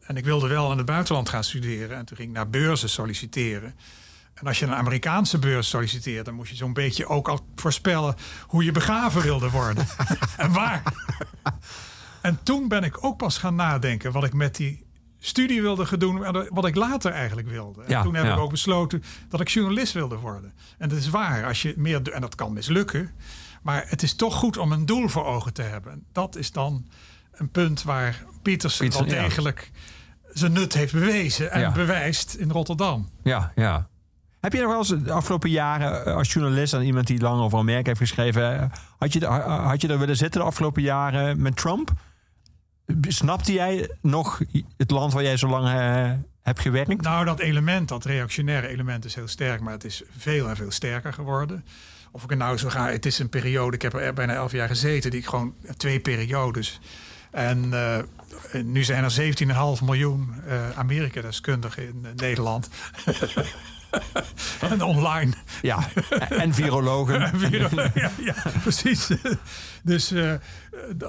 En ik wilde wel in het buitenland gaan studeren. En toen ging ik naar beurzen solliciteren. En als je een Amerikaanse beurs solliciteert, dan moest je zo'n beetje ook al voorspellen hoe je begraven wilde worden. en waar. En toen ben ik ook pas gaan nadenken wat ik met die studie wilde gaan doen, en wat ik later eigenlijk wilde. En Ja, toen heb ja. ik ook besloten dat ik journalist wilde worden. En dat is waar, als je meer, en dat kan mislukken, maar het is toch goed om een doel voor ogen te hebben. En dat is dan een punt waar Pietersen wel Pietersen, ja. degelijk zijn nut heeft bewezen en bewijst in Rotterdam. Ja, ja. Heb je nog wel eens de afgelopen jaren eh, als journalist aan iemand die lang over Amerika heeft geschreven, had je, had je daar willen zitten de afgelopen jaren met Trump? Snapte jij nog het land waar jij zo lang eh, heb gewerkt? Nou, dat element, dat reactionaire element is heel sterk, maar het is veel en veel sterker geworden. Of ik er nou zo ga, het is een periode, ik heb er bijna elf jaar gezeten, die ik gewoon twee periodes. En eh, nu zijn er 17,5 miljoen eh Amerika-deskundigen in eh, Nederland. en online. Ja, en virologen. ja, ja, precies. Dus eh,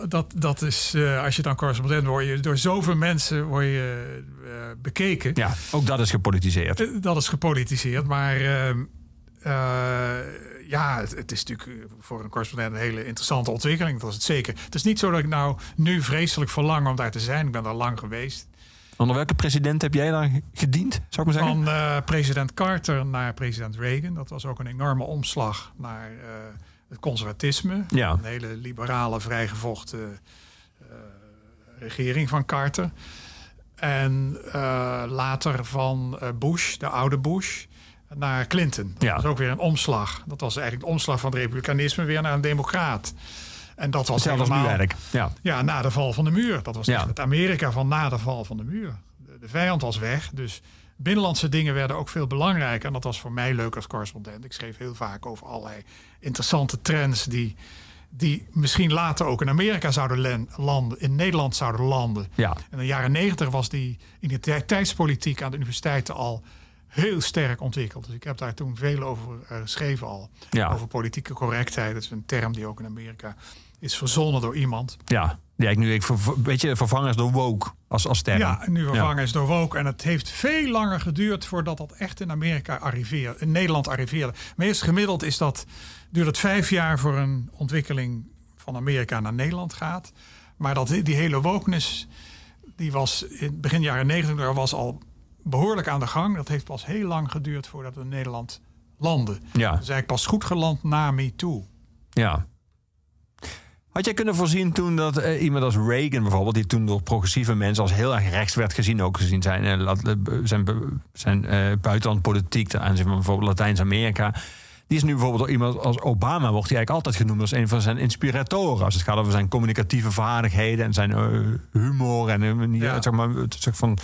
dat, dat is, eh, als je dan correspondent wordt, je door zoveel mensen word je eh, bekeken. Ja, ook dat is gepolitiseerd. Dat is gepolitiseerd, maar ehm, eh, ja, het, het is natuurlijk voor een correspondent een hele interessante ontwikkeling. Dat is het zeker. Het is niet zo dat ik nou nu vreselijk verlang om daar te zijn. Ik ben daar lang geweest. Onder welke president heb jij dan gediend, zou ik maar zeggen? Van eh, president Carter naar president Reagan. Dat was ook een enorme omslag naar eh, het conservatisme. Ja. Een hele liberale, vrijgevochten eh, regering van Carter. En later van Bush, de oude Bush, naar Clinton. Dat Ja. was ook weer een omslag. Dat was eigenlijk de omslag van het republikeinisme weer naar een democraat. En dat was nu helemaal- eigenlijk. Ja. ja, na de val van de muur. Dat was Ja. het Amerika van na de val van de muur. De, de vijand was weg, dus binnenlandse dingen werden ook veel belangrijker. En dat was voor mij leuk als correspondent. Ik schreef heel vaak over allerlei interessante trends die, die misschien later ook in Amerika zouden landen, in Nederland zouden landen. Ja. In de jaren negentig was die identiteitspolitiek aan de universiteiten al heel sterk ontwikkeld. Dus ik heb daar toen veel over eh, geschreven al. Ja. Over politieke correctheid. Dat is een term die ook in Amerika is verzonnen door iemand. Ja, ja ik nu, ik, weet je, vervangers door woke als, als term. Ja, nu vervangen is door woke. En het heeft veel langer geduurd voordat dat echt in Amerika arriveerde, in Nederland arriveerde. Meest gemiddeld is dat, duurt het vijf jaar voor een ontwikkeling van Amerika naar Nederland gaat. Maar dat, die hele wokeness, die was in begin jaren negentig, daar was al behoorlijk aan de gang. Dat heeft pas heel lang geduurd voordat het in Nederland landde. Ja. Is eigenlijk pas goed geland na MeToo. Ja. Had jij kunnen voorzien toen dat eh, iemand als Reagan bijvoorbeeld, die toen door progressieve mensen als heel erg rechts werd gezien, ook gezien zijn, eh, zijn, zijn buitenlandpolitiek ten aanzien van bijvoorbeeld Latijns-Amerika. Die is nu bijvoorbeeld door iemand als Obama, wordt hij eigenlijk altijd genoemd als een van zijn inspiratoren. Als het gaat over zijn communicatieve vaardigheden en zijn humor en manier, Ja. zeg maar, het soort van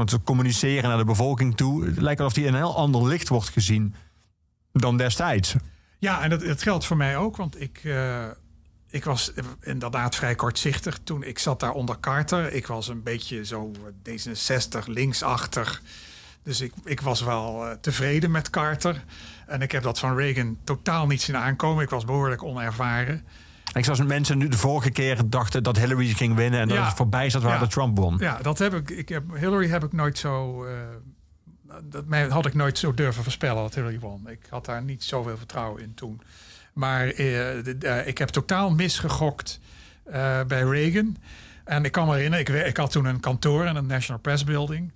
het te communiceren naar de bevolking toe. Het lijkt alsof hij in een heel ander licht wordt gezien dan destijds. Ja, en dat, dat geldt voor mij ook, want ik, ik was inderdaad vrij kortzichtig toen ik zat daar onder Carter. Ik was een beetje zo eh, D66 linksachtig. Dus ik, ik was wel eh, tevreden met Carter. En ik heb dat van Reagan totaal niet zien aankomen. Ik was behoorlijk onervaren. Ik zoals mensen nu de vorige keer dachten dat Hillary ging winnen en dat Ja. het voorbij zat waar Ja. de Trump won. Ja, dat heb ik. ik heb, Hillary heb ik nooit zo. eh, dat mij had ik nooit zo durven voorspellen dat Hillary won. Ik had daar niet zoveel vertrouwen in toen. Maar eh, de- ik heb totaal misgegokt eh, bij Reagan. En ik kan me herinneren, ik, ik had toen een kantoor in een National Press Building.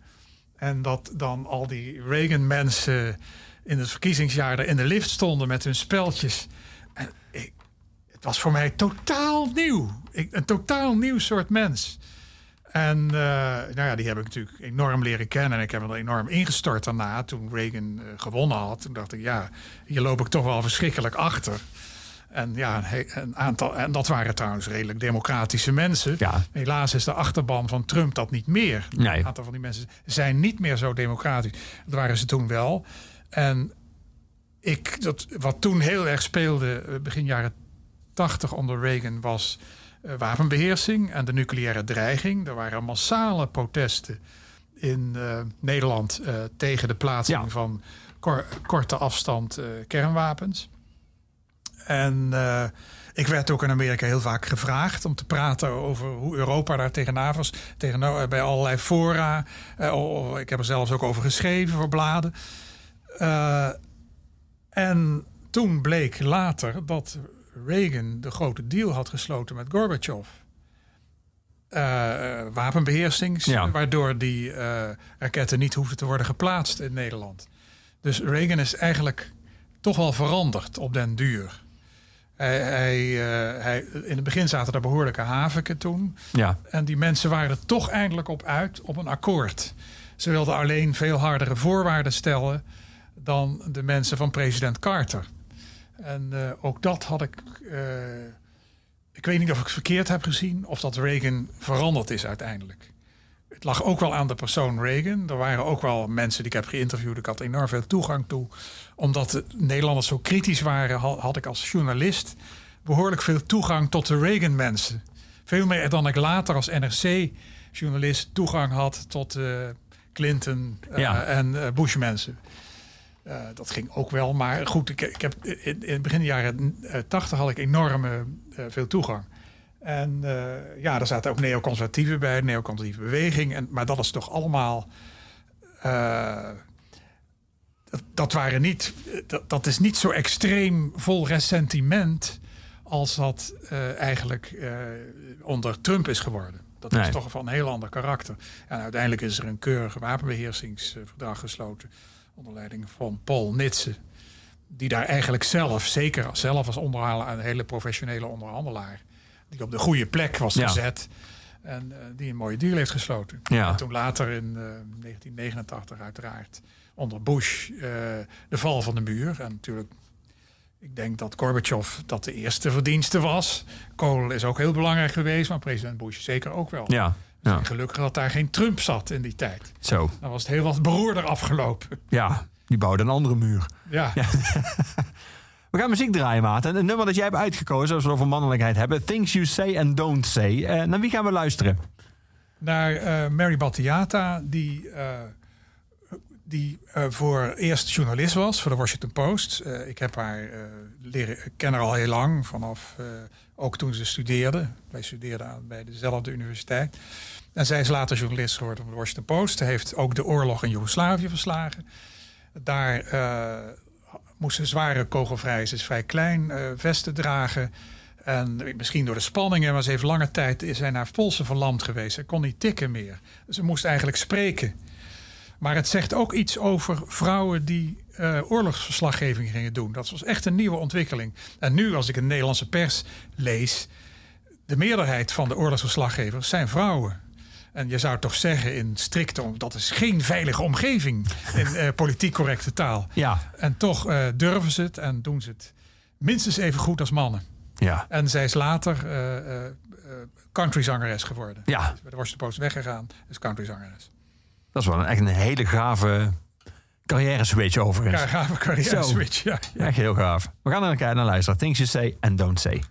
En dat dan al die Reagan-mensen in het verkiezingsjaar er in de lift stonden met hun speltjes. En het was voor mij totaal nieuw. Een totaal nieuw soort mens. En eh, nou ja, die heb ik natuurlijk enorm leren kennen. En ik heb er enorm ingestort daarna. Toen Reagan eh, gewonnen had, toen dacht ik, ja, hier loop ik toch wel verschrikkelijk achter. En ja, een, aantal, en dat waren trouwens redelijk democratische mensen. Ja. Helaas is de achterban van Trump dat niet meer. Nee. Een aantal van die mensen zijn niet meer zo democratisch. Dat waren ze toen wel. En ik, dat, wat toen heel erg speelde, eh, begin jaren 80 onder Reagan, was wapenbeheersing en de nucleaire dreiging. Er waren massale protesten in eh, Nederland eh, tegen de plaatsing Ja. van kor- korte afstand eh, kernwapens. En eh, ik werd ook in Amerika heel vaak gevraagd om te praten over hoe Europa daar tegenaan was. Tegen, eh, bij allerlei fora. Eh, oh, ik heb er zelfs ook over geschreven voor bladen. Eh, en toen bleek later dat Reagan de grote deal had gesloten met Gorbachev. Wapenbeheersings, Ja. waardoor die eh, raketten niet hoefden te worden geplaatst in Nederland. Dus Reagan is eigenlijk toch wel veranderd op den duur. Hij, hij, eh, hij, in het begin zaten er behoorlijke haviken toen. Ja. En die mensen waren er toch eindelijk op uit op een akkoord. Ze wilden alleen veel hardere voorwaarden stellen dan de mensen van president Carter. En eh, ook dat had ik. eh, ik weet niet of ik het verkeerd heb gezien of dat Reagan veranderd is uiteindelijk. het lag ook wel aan de persoon Reagan. Er waren ook wel mensen die ik heb geïnterviewd. Ik had enorm veel toegang toe. Omdat de Nederlanders zo kritisch waren, ha- had ik als journalist behoorlijk veel toegang tot de Reagan-mensen. Veel meer dan ik later als NRC-journalist toegang had tot eh, Clinton Ja. en Bush-mensen. Eh, dat ging ook wel, maar goed, ik, ik heb in, in het begin jaren eh, 80 had ik enorme eh, veel toegang. En ja, er zaten ook neoconservatieven bij, neoconservatieve beweging. En, maar dat is toch allemaal. dat, waren niet. Dat, dat is niet zo extreem vol ressentiment. als dat eigenlijk onder Trump is geworden. Dat Nee. is toch van een heel ander karakter. En uiteindelijk is er een keurig wapenbeheersingsverdrag gesloten. Onder leiding van Paul Nitze. Die daar eigenlijk zelf, zeker zelf als onderhandelaar, een hele professionele onderhandelaar. die op de goede plek was Ja. gezet. En eh, die een mooie deal heeft gesloten. Ja. En toen later in eh, 1989 uiteraard onder Bush eh, de val van de muur. En natuurlijk, ik denk dat Gorbachev dat de eerste verdienste was. Kohl is ook heel belangrijk geweest, maar president Bush zeker ook wel. Ja, ja. Gelukkig dat daar geen Trump zat in die tijd. zo. Dan was het heel wat beroerder afgelopen. Ja, die bouwde een andere muur. Ja, We gaan muziek draaien, Maarten. En een nummer dat jij hebt uitgekozen, als we het over mannelijkheid hebben. Things You Say and Don't Say. Eh, naar wie gaan we luisteren? naar eh, Mary Battiata, die, eh, die eh, voor eerst journalist was voor de Washington Post. Eh, ik heb haar eh, leren, ik ken haar al heel lang, vanaf ook toen ze studeerde. Wij studeerden aan, bij dezelfde universiteit. En zij is later journalist geworden van de Washington Post. Ze heeft ook de oorlog in Joegoslavië verslagen. Daar moest ze zware kogelvrij, ze is vrij klein, vesten dragen. En misschien door de spanningen, maar ze heeft lange tijd is zij naar polsen verlamd geweest. Ze kon niet tikken meer. Ze moest eigenlijk spreken. Maar het zegt ook iets over vrouwen die eh, oorlogsverslaggeving gingen doen. Dat was echt een nieuwe ontwikkeling. En nu, als ik een Nederlandse pers lees, de meerderheid van de oorlogsverslaggevers zijn vrouwen. En je zou toch zeggen in strikte, om- dat is geen veilige omgeving in eh, politiek correcte taal. Ja, En toch eh, durven ze het en doen ze het minstens even goed als mannen. ja, En zij is later eh, countryzangeres geworden. ja. Is bij de Washington Post weggegaan, is countryzangeres. Dat is wel een, echt een hele gave carrière switch overigens. Ja, gave carrière Zo. switch. Ja. Echt heel gaaf. We gaan een keer naar luisteren. Things You Say and Don't Say.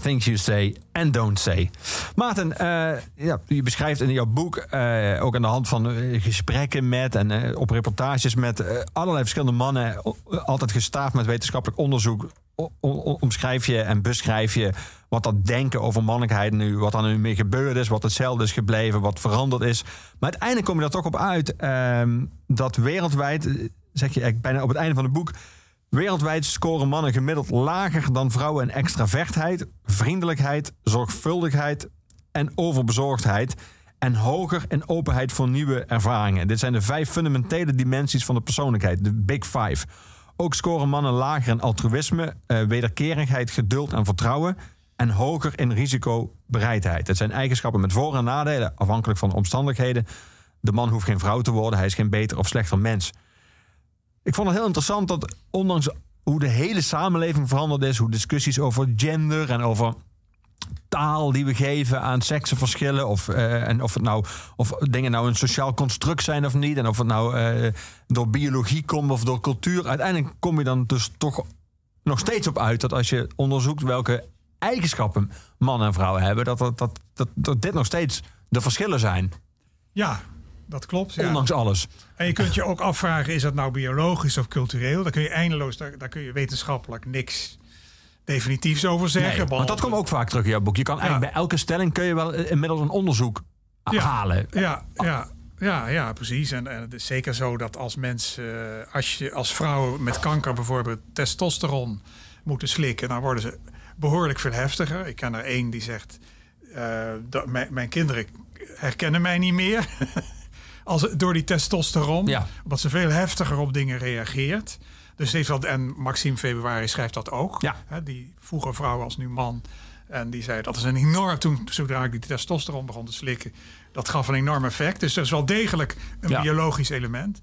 Things you say and don't say. Maarten, eh, ja, je beschrijft in jouw boek, eh, ook aan de hand van eh, gesprekken met en eh, op reportages met eh, allerlei verschillende mannen, altijd gestaafd met wetenschappelijk onderzoek, omschrijf je en beschrijf je wat dat denken over mannelijkheid nu, wat er nu mee gebeurd is, wat hetzelfde is gebleven, wat veranderd is. Maar uiteindelijk kom je er toch op uit ehm, dat wereldwijd, eh, zeg je bijna op het einde van het boek, Wereldwijd scoren mannen gemiddeld lager dan vrouwen in extravertheid, vriendelijkheid, zorgvuldigheid en overbezorgdheid. En hoger in openheid voor nieuwe ervaringen. Dit zijn de vijf fundamentele dimensies van de persoonlijkheid, de Big Five. Ook scoren mannen lager in altruïsme, eh, wederkerigheid, geduld en vertrouwen. En hoger in risicobereidheid. Het zijn eigenschappen met voor- en nadelen, afhankelijk van de omstandigheden. De man hoeft geen vrouw te worden, hij is geen beter of slechter mens. Ik vond het heel interessant dat ondanks hoe de hele samenleving veranderd is, hoe discussies over gender en over taal die we geven aan seksenverschillen, of, eh, en of, het nou, of dingen nou een sociaal construct zijn of niet, en of het nou eh, door biologie komt of door cultuur, uiteindelijk kom je dan dus toch nog steeds op uit dat als je onderzoekt welke eigenschappen mannen en vrouwen hebben, dat, dat, dat, dat, dat dit nog steeds de verschillen zijn, Ja, dat klopt. Ja. ondanks alles. En je kunt je ook afvragen, is dat nou biologisch of cultureel? Daar kun je eindeloos, daar, daar kun je wetenschappelijk niks definitiefs over zeggen. Nee, want dat komt ook vaak terug in jouw boek. Je kan eigenlijk bij elke stelling kun je wel eh, inmiddels een onderzoek Ja. halen. Ja, ja, ja, ja, precies. En, en het is zeker zo dat als mensen, eh, als je als vrouw met kanker bijvoorbeeld testosteron moeten slikken, dan worden ze behoorlijk veel heftiger. Ik ken er één die zegt, eh, dat mijn, mijn kinderen herkennen mij niet meer. Als, door die testosteron. Ja. Omdat ze veel heftiger op dingen reageert. Dus heeft dat, en Maxime Februari schrijft dat ook. Ja. Hè, die vroeger vrouw als nu man. En die zei dat is een enorm. Toen, zodra ik die testosteron begon te slikken, dat gaf een enorm effect. Dus er is wel degelijk een Ja. biologisch element.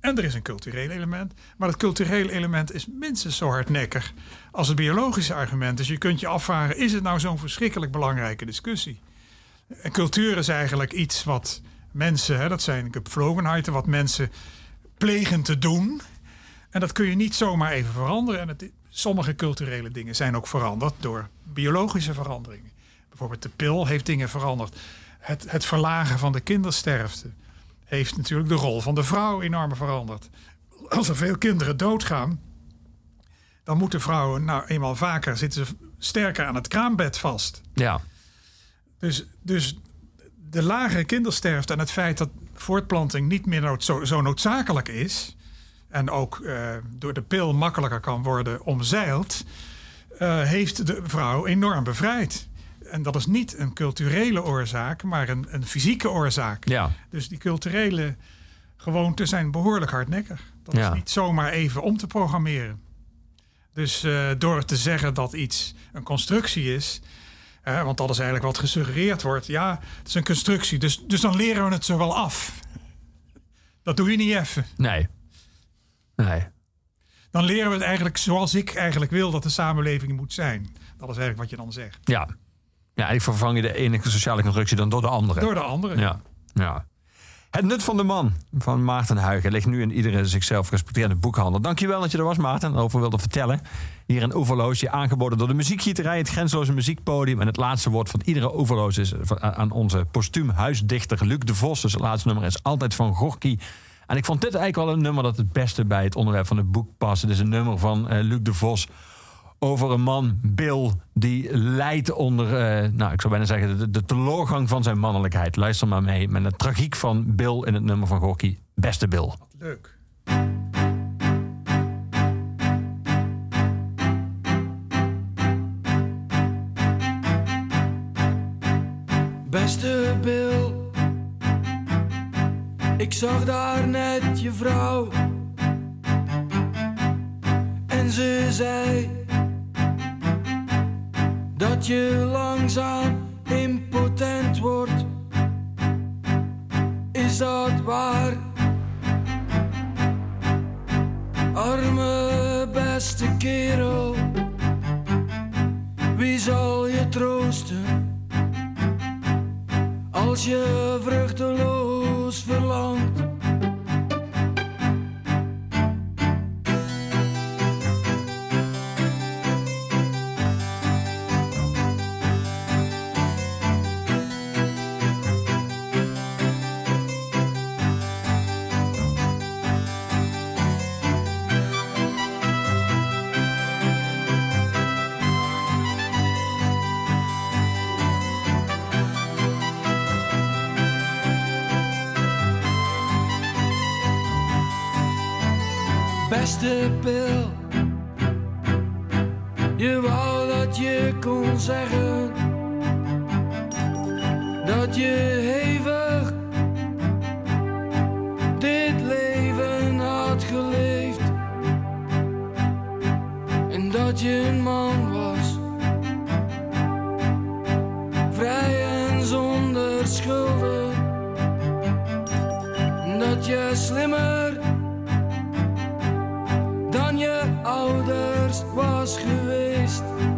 En er is een cultureel element. Maar dat culturele element is minstens zo hardnekkig als het biologische argument. Dus je kunt je afvragen: is het nou zo'n verschrikkelijk belangrijke discussie? En cultuur is eigenlijk iets wat mensen, hè, dat zijn gepflogenheiten, wat mensen plegen te doen. En dat kun je niet zomaar even veranderen. En het, sommige culturele dingen zijn ook veranderd door biologische veranderingen. Bijvoorbeeld de pil heeft dingen veranderd. Het, het verlagen van de kindersterfte heeft natuurlijk de rol van de vrouw enorm veranderd. Als er veel kinderen doodgaan, dan moeten vrouwen nou eenmaal vaker zitten ze sterker aan het kraambed vast. Ja. Dus, dus de lagere kindersterfte en het feit dat voortplanting niet meer nood, zo, zo noodzakelijk is. En ook eh, door de pil makkelijker kan worden omzeild. eh, heeft de vrouw enorm bevrijd. En dat is niet een culturele oorzaak, maar een, een fysieke oorzaak. Ja. Dus die culturele gewoonten zijn behoorlijk hardnekkig. Dat Ja. is niet zomaar even om te programmeren. Dus eh, door te zeggen dat iets een constructie is, want dat is eigenlijk wat gesuggereerd wordt. Ja, het is een constructie, dus, dus dan leren we het zo wel af. Dat doe je niet even. Nee. Nee. Dan leren we het eigenlijk zoals ik eigenlijk wil dat de samenleving moet zijn. Dat is eigenlijk wat je dan zegt. Ja. Ja, ik vervang je de ene sociale constructie dan door de andere. Door de andere. Ja. ja. Het nut van de man van Maarten Huigen ligt nu in iedere zichzelf respecterende boekhandel. Dankjewel dat je er was, Maarten, en over wilde vertellen. Hier in Oeverloos, je aangeboden door de muziekgieterij, het grenzeloze muziekpodium. En het laatste woord van iedere Oeverloos is aan onze postuum huisdichter Luc de Vos. Dus het laatste nummer is altijd van Gorky. En ik vond dit eigenlijk wel een nummer dat het beste bij het onderwerp van het boek past. Het is een nummer van eh, Luc de Vos over een man, Bill, die lijdt onder, eh, nou, ik zou bijna zeggen, de, de teleurgang van zijn mannelijkheid. Luister maar mee met de tragiek van Bill in het nummer van Gorky. Beste Bill. Leuk. Beste Bill, ik zag daar net je vrouw. En ze zei dat je langzaam impotent wordt. Is dat waar? Arme beste kerel, wie zal je troosten? Als je vruchteloos verlangt. pil. Je wou dat je kon zeggen dat je hevig dit leven had geleefd en dat je een man was, vrij en zonder schulden, dat je ouders was geweest.